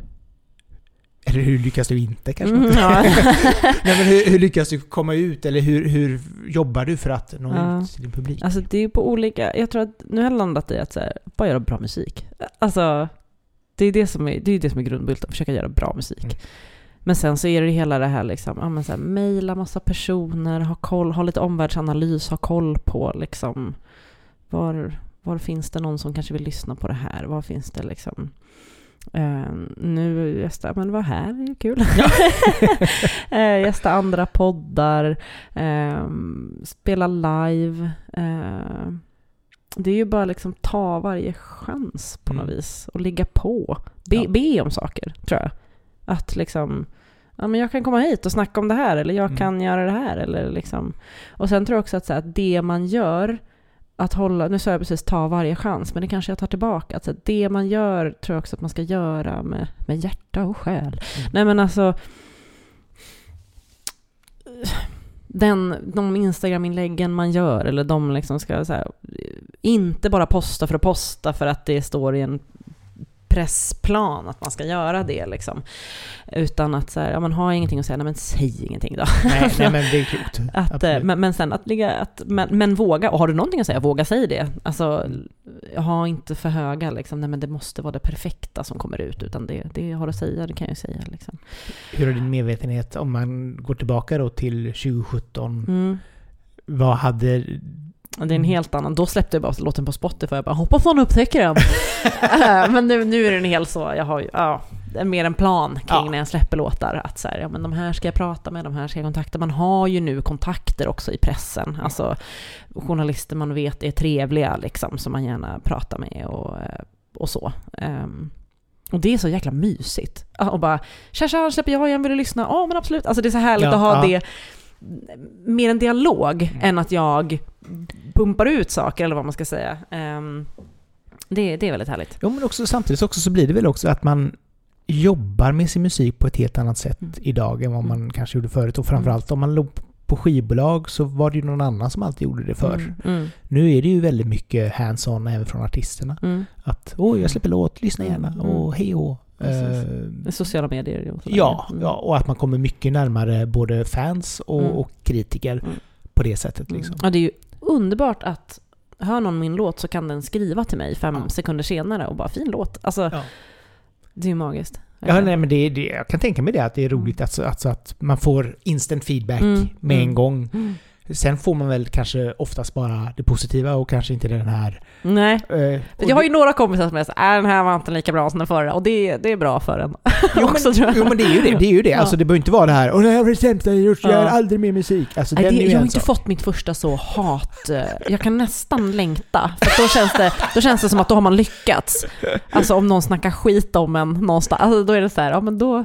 Eller hur lyckas du inte kanske? Mm, ja. Nej, men hur, hur lyckas du komma ut? Eller hur, hur jobbar du för att nå Ja. ut till din publik? Alltså det är på olika, jag tror att nu har jag landat i att så här, bara göra bra musik. Alltså, det är det som är, det är det som är grundbulten, försöka göra bra musik. Mm. Men sen så är det hela det här liksom, ja men så här, mejla massa personer, ha koll, ha lite omvärldsanalys, ha koll på liksom, var, var finns det någon som kanske vill lyssna på det här? Var finns det liksom, eh, nu gästa, men vad här är ju kul. eh, gästa andra poddar, eh, spela live. Eh, det är ju bara liksom ta varje chans på något Mm. vis och ligga på. Be, Ja. be om saker, tror jag. Att liksom, ja men jag kan komma hit och snacka om det här, eller jag Mm. kan göra det här, eller liksom. Och sen tror jag också att, så här, att det man gör, att hålla, nu sa jag precis ta varje chans, men det kanske jag tar tillbaka. Att så här, det man gör tror jag också att man ska göra med, med hjärta och själ. Mm. Nej men alltså, den, de Instagram-inläggen man gör, eller de liksom ska så här, inte bara posta för att posta för att det står i en pressplan att man ska göra det liksom. Utan att så här, ja, man har ingenting att säga, nej men säg ingenting då. nej, nej, men det är klokt. Att, eh, men, men sen att ligga, att, men, men våga, och har du någonting att säga, våga säga det. Alltså, ha inte för höga liksom, nej men det måste vara det perfekta som kommer ut, utan det, det jag har att säga, det kan jag säga liksom. Hur är din medvetenhet om man går tillbaka då till 2017? Mm. Vad hade... Och Det är en helt annan, då släppte jag bara låten på Spotify, jag bara hoppas någon upptäcker den. Eh, men nu, nu är den helt så, jag har ju, ja, mer en plan kring Ja. när jag släpper låtar, att så här, ja men de här ska jag prata med, de här ska jag kontakta. Man har ju nu kontakter också i pressen, alltså journalister man vet är trevliga liksom, som man gärna pratar med och, eh, och så. Ehm, Och det är så jäkla mysigt. Och bara “tja tja, släpper jag igen, vill du lyssna?” Ja men absolut. Alltså det är så härligt Ja, att ha ja. det mer en dialog än att jag pumpar ut saker eller vad man ska säga. Ehm, det, det är väldigt härligt. Jo, men också, samtidigt också så blir det väl också att man jobbar med sin musik på ett helt annat sätt Mm. idag än vad man Mm. kanske gjorde förut. Och framförallt om man låg på skivbolag så var det ju någon annan som alltid gjorde det förr. Mm, mm, Nu är det ju väldigt mycket hands-on även från artisterna. mm. Att åh, jag släpper låt, lyssna gärna, Mm. och hej och. Precis. Eh, Sociala medier och sådär. ja, Mm. ja, och att man kommer mycket närmare både fans och, Mm. och kritiker Mm. på det sättet. Liksom. Ja, det är ju underbart att hör någon min låt så kan den skriva till mig fem Ja. sekunder senare och bara fin låt. Alltså, Ja. det är ju magiskt. Ja, nej, men det, det, jag kan tänka mig det, att det är roligt alltså, alltså att man får instant feedback Mm, med en mm. gång. Sen får man väl kanske oftast bara det positiva och kanske inte den här... Nej. eh, Jag har ju några kompisar som är så här, "Äh, den här var inte lika bra som den förra. Och det, det är bra för en. Jo också, men, tror jag. jo men det är ju det. Det är ju det. Ja. Alltså det behöver inte vara det här Åh det här var det sämsta jag gjort, jag gör aldrig mer musik. Alltså Nej, det, ju jag har inte fått mitt första så hat... eh, Jag kan nästan längta. För då känns, det, då känns det som att då har man lyckats. Alltså om någon snackar skit om en någonstans, alltså, då är det så här, ja men då,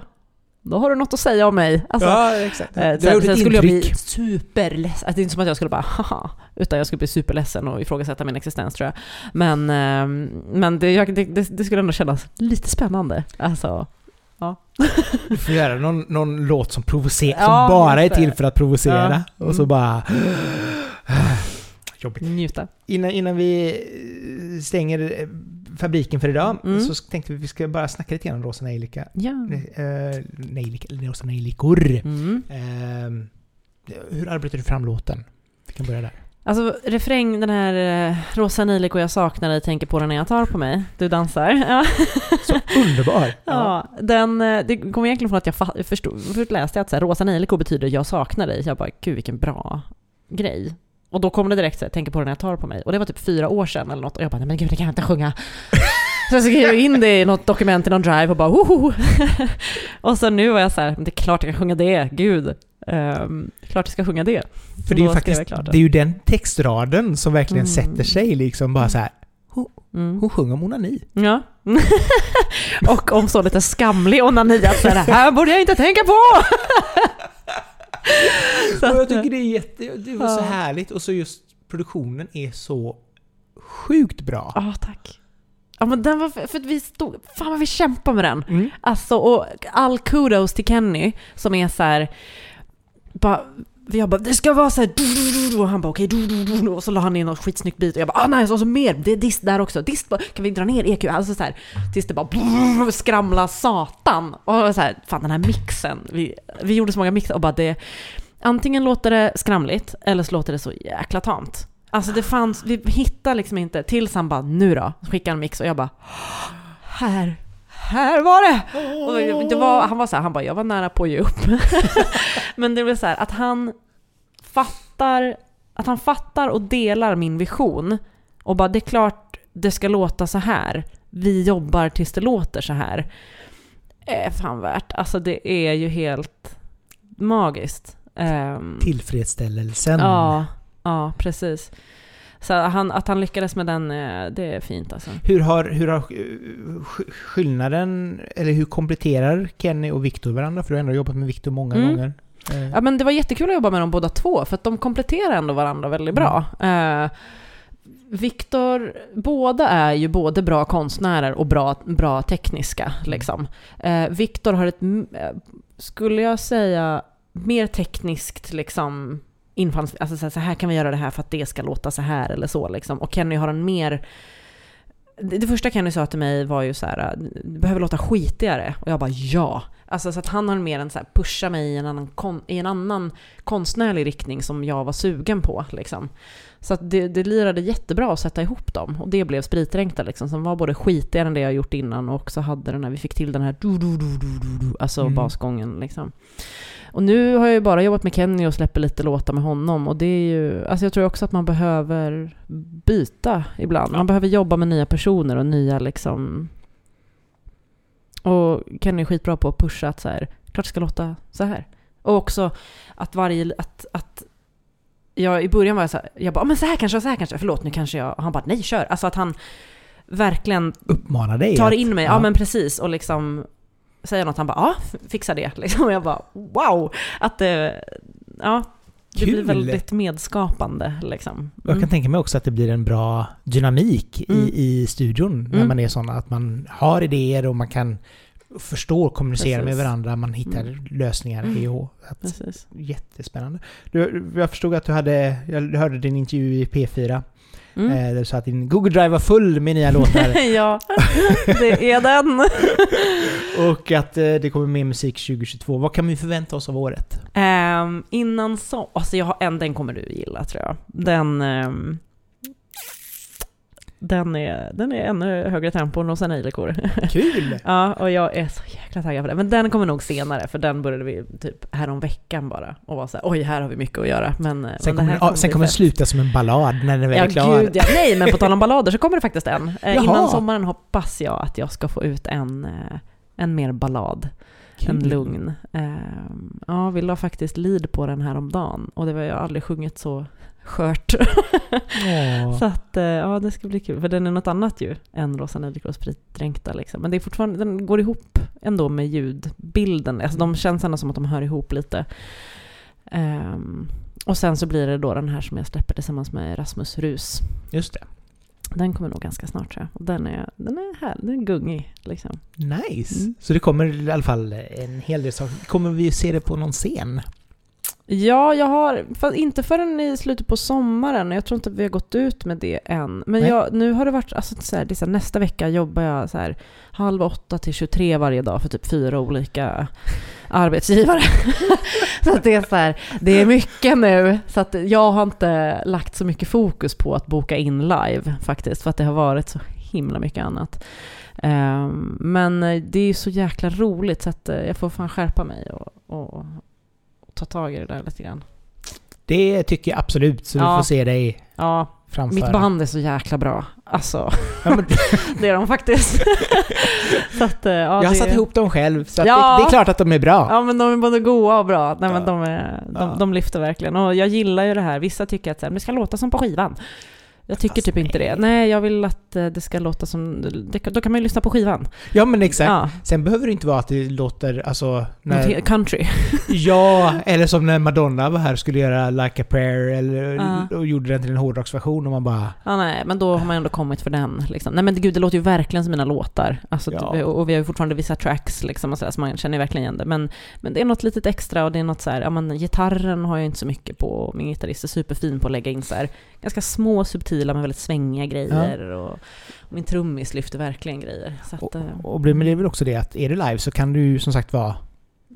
då har du något att säga om mig. Alltså, Ja, exakt. Eh, Sen, sen skulle jag bli superledsen. Alltså, det är inte som att jag skulle bara haha, utan jag skulle bli superledsen och ifrågasätta min existens tror jag. Men, ehm, men det, jag, det, det, skulle ändå kännas lite spännande. Alltså, Du får göra någon, någon låt som provocerar, Ja, som bara är till för att provocera. Ja. Och så Mm. bara... Jobbigt. njuta. Innan, innan vi eh, stänger eh, fabriken för idag Mm. så tänkte vi att vi ska bara snacka lite grann om Rosa Nejlika. Ja. Nejlika, eller Rosa Nejlikor. Mm. Ehm, hur arbetar du fram låten? Vi kan börja där. Alltså refräng, den här eh, Rosa Nilik och jag saknar dig, tänker på den när jag tar på mig. Du dansar. Ja. Så underbar! Ja, den, eh, det kom egentligen från att jag förstod, först läste jag att så här, Rosa Niliko betyder jag saknar dig. Jag bara, gud vilken bra grej. Och då kom det direkt så här, tänker på det när jag tar på mig. Och det var typ fyra år sedan eller något. Och jag bara, nej men gud det kan jag inte sjunga. Så jag skrev in det i något dokument i någon drive och bara, woho! Och så nu var jag så här, det är klart jag kan sjunga det, gud. Um, klart jag ska sjunga det. För det är ju faktiskt jag det. det är ju den textraden som verkligen Mm. sätter sig liksom bara så här. Mm. Hon sjunger om onani. Ja. och om så lite skamlig onani, att så här, det här borde jag inte tänka på! Så Och jag tycker det är jätte, det var så Ja. härligt och så just produktionen är så sjukt bra. Ja, tack. Ja, men den var, för att vi stod, fan vad vi kämpade med den. Mm. Alltså, och all kudos till Kenny som är så här, bara, jag bara, det ska vara så här, och han bara okej, okay, och så la han in något skitsnyggt beat och jag bara, ah nice, och så mer, det är dist där också, dist, kan vi dra ner EQ? Alltså så här, tills det bara skramla satan. Och så här, fan den här mixen, vi, vi gjorde så många mixar och bara det, antingen låter det skramligt eller så låter det så jäkla tamt. Alltså det fanns, vi hittade liksom inte, tills han bara, nu då, skickade en mix och jag bara, här, här var det! Och det var, han var så här, han bara, jag var nära på att ge upp. Men det var så här, att han fattar, att han fattar och delar min vision. Och bara, det är klart det ska låta så här. Vi jobbar tills det låter så här. Är fan värt. Alltså det är ju helt magiskt. Ehm, Tillfredsställelsen. Ja, ja precis. Så han, att han lyckades med den, eh, det är fint alltså. Hur har, hur har eh, sk- skillnaden, eller hur kompletterar Kenny och Viktor varandra? För du har ändå jobbat med Viktor många Mm. gånger. Eh, Ja men det var jättekul att jobba med dem båda två, för att de kompletterar ändå varandra väldigt bra. Eh, Viktor, båda är ju både bra konstnärer och bra, bra tekniska. Liksom. Eh, Viktor har ett, skulle jag säga, mer tekniskt liksom, infalls... Alltså så här, så här kan vi göra det här för att det ska låta så här eller så. Liksom. Och Kenny har en mer... Det, första Kenny sa till mig var ju så här, det behöver låta skitigare. Och jag bara ja. Alltså så att han har mer en så pusha mig i en annan, kon, i en annan konstnärlig riktning som jag var sugen på. Liksom. Så att det, det lirade jättebra att sätta ihop dem. Och det blev spritdränkta liksom, som var både skitigare än det jag gjort innan och också hade den här, vi fick till den här du, du, du, du, du, du, alltså Mm. basgången liksom. Och nu har jag ju bara jobbat med Kenny och släpper lite låtar med honom och det är ju, alltså jag tror också att man behöver byta ibland. Man behöver jobba med nya personer och nya liksom och Kenny är skitbra på att pusha att så här, klart ska låta så här. Och också att varje, att, att jag i början var jag så här, jag bara, "Ja, men så här kanske, så här kanske, förlåt nu kanske jag, och han bara, nej kör. Alltså att han, verkligen Uppmanar dig tar att- in mig. Ja. men precis. Och liksom säger något. Han bara ja, fixa det. Liksom. Och jag bara wow! Att det, ja, det blir väldigt medskapande liksom. Jag kan Mm. tänka mig också att det blir en bra dynamik Mm. i, i studion när Mm. man är sådana att man har idéer och man kan förstå och kommunicera med Precis. varandra, man hittar Mm. lösningar. Mm. Mm. Att, Precis. jättespännande. Du, jag förstod att du hade, jag hörde din intervju i P4, Mm. eh, sa att din Google Drive var full med nya låtar ja, det är den. och att eh, det kommer mer musik 2022. Vad kan vi förvänta oss av året? Ehm, innan så, alltså jag har en, den kommer du gilla tror jag. Den, ehm, den, är, den är ännu högre tempo än hos Anailikor. Kul! ja, och jag är så jäkla taggad på den. Men den kommer nog senare, för den började vi typ härom veckan bara. Och var så här, oj här har vi mycket att göra. Men, Sen men det kommer, ja, sen kommer det sluta som en ballad när den är väl Ja, är klar. gud ja. Nej, men på tal om ballader så kommer det faktiskt en. Eh, innan sommaren hoppas jag att jag ska få ut en, eh, en mer ballad. En Kul. lugn. Ehm, ja, vi la faktiskt lead på den här om dagen och det var jag aldrig sjungit så skört. Så att, eh, ja det ska bli kul. För den är något annat ju än Rosa Nellikor och spritdränkta liksom. Men det är fortfarande, den går ihop ändå med ljudbilden. Alltså de känns ändå som att de hör ihop lite. Ehm, och sen så blir det då den här som jag släpper tillsammans med Rasmus Rus. Just det. Den kommer nog ganska snart tror jag. Och den är, den är här, den är gungig liksom. Nice. Mm. Så det kommer i alla fall en hel del saker. Kommer vi se det på någon scen? Ja, jag har, fast inte förrän i slutet på sommaren. Jag tror inte vi har gått ut med det än. Men jag, nu har det varit, alltså så här, det så här, nästa vecka jobbar jag så här, halv åtta till 23 varje dag för typ fyra olika arbetsgivare. så att det är så här, det är mycket nu. Så att jag har inte lagt så mycket fokus på att boka in live faktiskt, för att det har varit så himla mycket annat. Ehm, men det är så jäkla roligt så att eh, jag får fan skärpa mig och, och ta tag i det där lite grann. Det tycker jag absolut, så vi Ja. får se dig Ja, framföra. mitt band är så jäkla bra. Alltså, Ja, men, det är de faktiskt. så att, eh, ja, jag har det, satt ihop dem själv, så det, det är klart att de är bra. Ja men de är både goa och bra. Nej, men de, är, de, de lyfter verkligen. Och jag gillar ju det här. Vissa tycker att så här, men det ska låta som på skivan. Jag tycker Fast typ inte det. Nej, jag vill att eh, det ska låta som... Då kan man ju lyssna på skivan. Ja men exakt. Ja, Sen behöver det inte vara att det låter, alltså... När, country. ja, eller som när Madonna var här och skulle göra Like a prayer, eller, Ja. och gjorde den till en hårdrocksversion och man bara... Ja, nej, men då har man ändå kommit för den. Liksom. Nej men gud, det låter ju verkligen som mina låtar. Alltså, Ja. och vi har ju fortfarande vissa tracks liksom, och så, där, så man känner ju verkligen igen det. Men, men det är något litet extra och det är något så här, ja men gitarren har jag inte så mycket på. Min gitarrist är superfin på att lägga in så här, ganska små, subtila men väldigt svängiga grejer. Och, och min trummis lyfter verkligen grejer. Så att, eh, Och, och men det är väl också det att är det live så kan du som sagt vara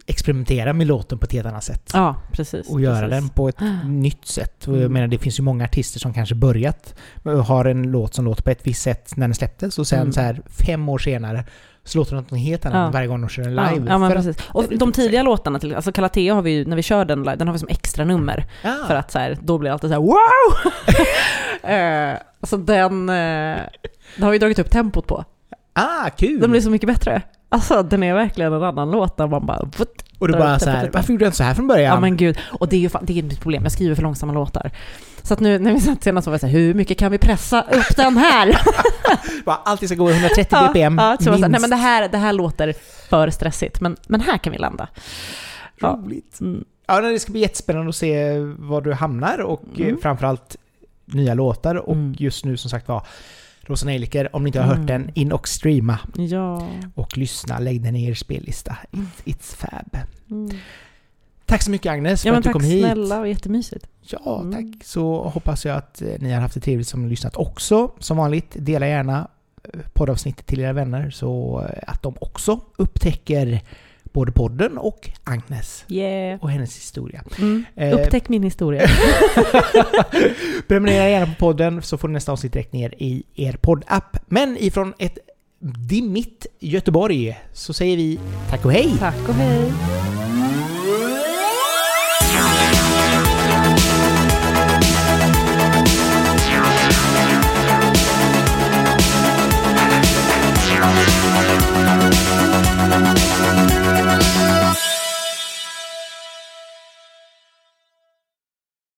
experimentera med låten på ett helt annat sätt. ja, precis. och göra precis. den på ett nytt sätt. Och jag Mm. menar, det finns ju många artister som kanske börjat har en låt som låter på ett visst sätt när den släpptes och sen Mm. så här fem år senare så låter det något helt annat Ja. varje gång de kör en Ja, live. ja, att- precis. Och det de tidiga låtarna, till, alltså Calatea har vi ju, när vi kör den live, den har vi som extra nummer. Ah, För att så här, då blir det alltid så här wow! eh, så den, eh, den har vi dragit upp tempot på. ah, kul! Den blir så mycket bättre. Alltså den är verkligen en annan låt där man bara och du bara upp så tempot här, lite. varför gjorde jag inte så här från början? Ja men gud, och det är ju fan, det är mitt problem, jag skriver för långsamma låtar. Så att nu när vi satt senast var jag såhär, hur mycket kan vi pressa upp den här? Bara, alltid ska gå 130 bpm, ja, så här, nej minst. men det här, det här låter för stressigt, men, men här kan vi landa. Ja. Roligt. Mm. Ja, det ska bli jättespännande att se var du hamnar och Mm. eh, framförallt nya låtar och Mm. just nu som sagt var Rosa Neiliker, om ni inte har hört Mm. den, in och streama Ja. och lyssna, lägg den i er spellista. It's, it's fab. Mm. Tack så mycket Agnes för Ja att du tack kom hit. snälla, och jättemysigt. Ja, Mm. tack. Så hoppas jag att eh, ni har haft det trevligt som lyssnat också. Som vanligt, dela gärna eh, poddavsnittet till era vänner så eh, att de också upptäcker både podden och Agnes Yeah. och hennes historia. Mm. Eh, Upptäck min historia. Prenumerera gärna på podden så får ni nästa avsnitt direkt ner i er poddapp. Men ifrån ett dimmigt Göteborg så säger vi tack och hej! Tack och hej.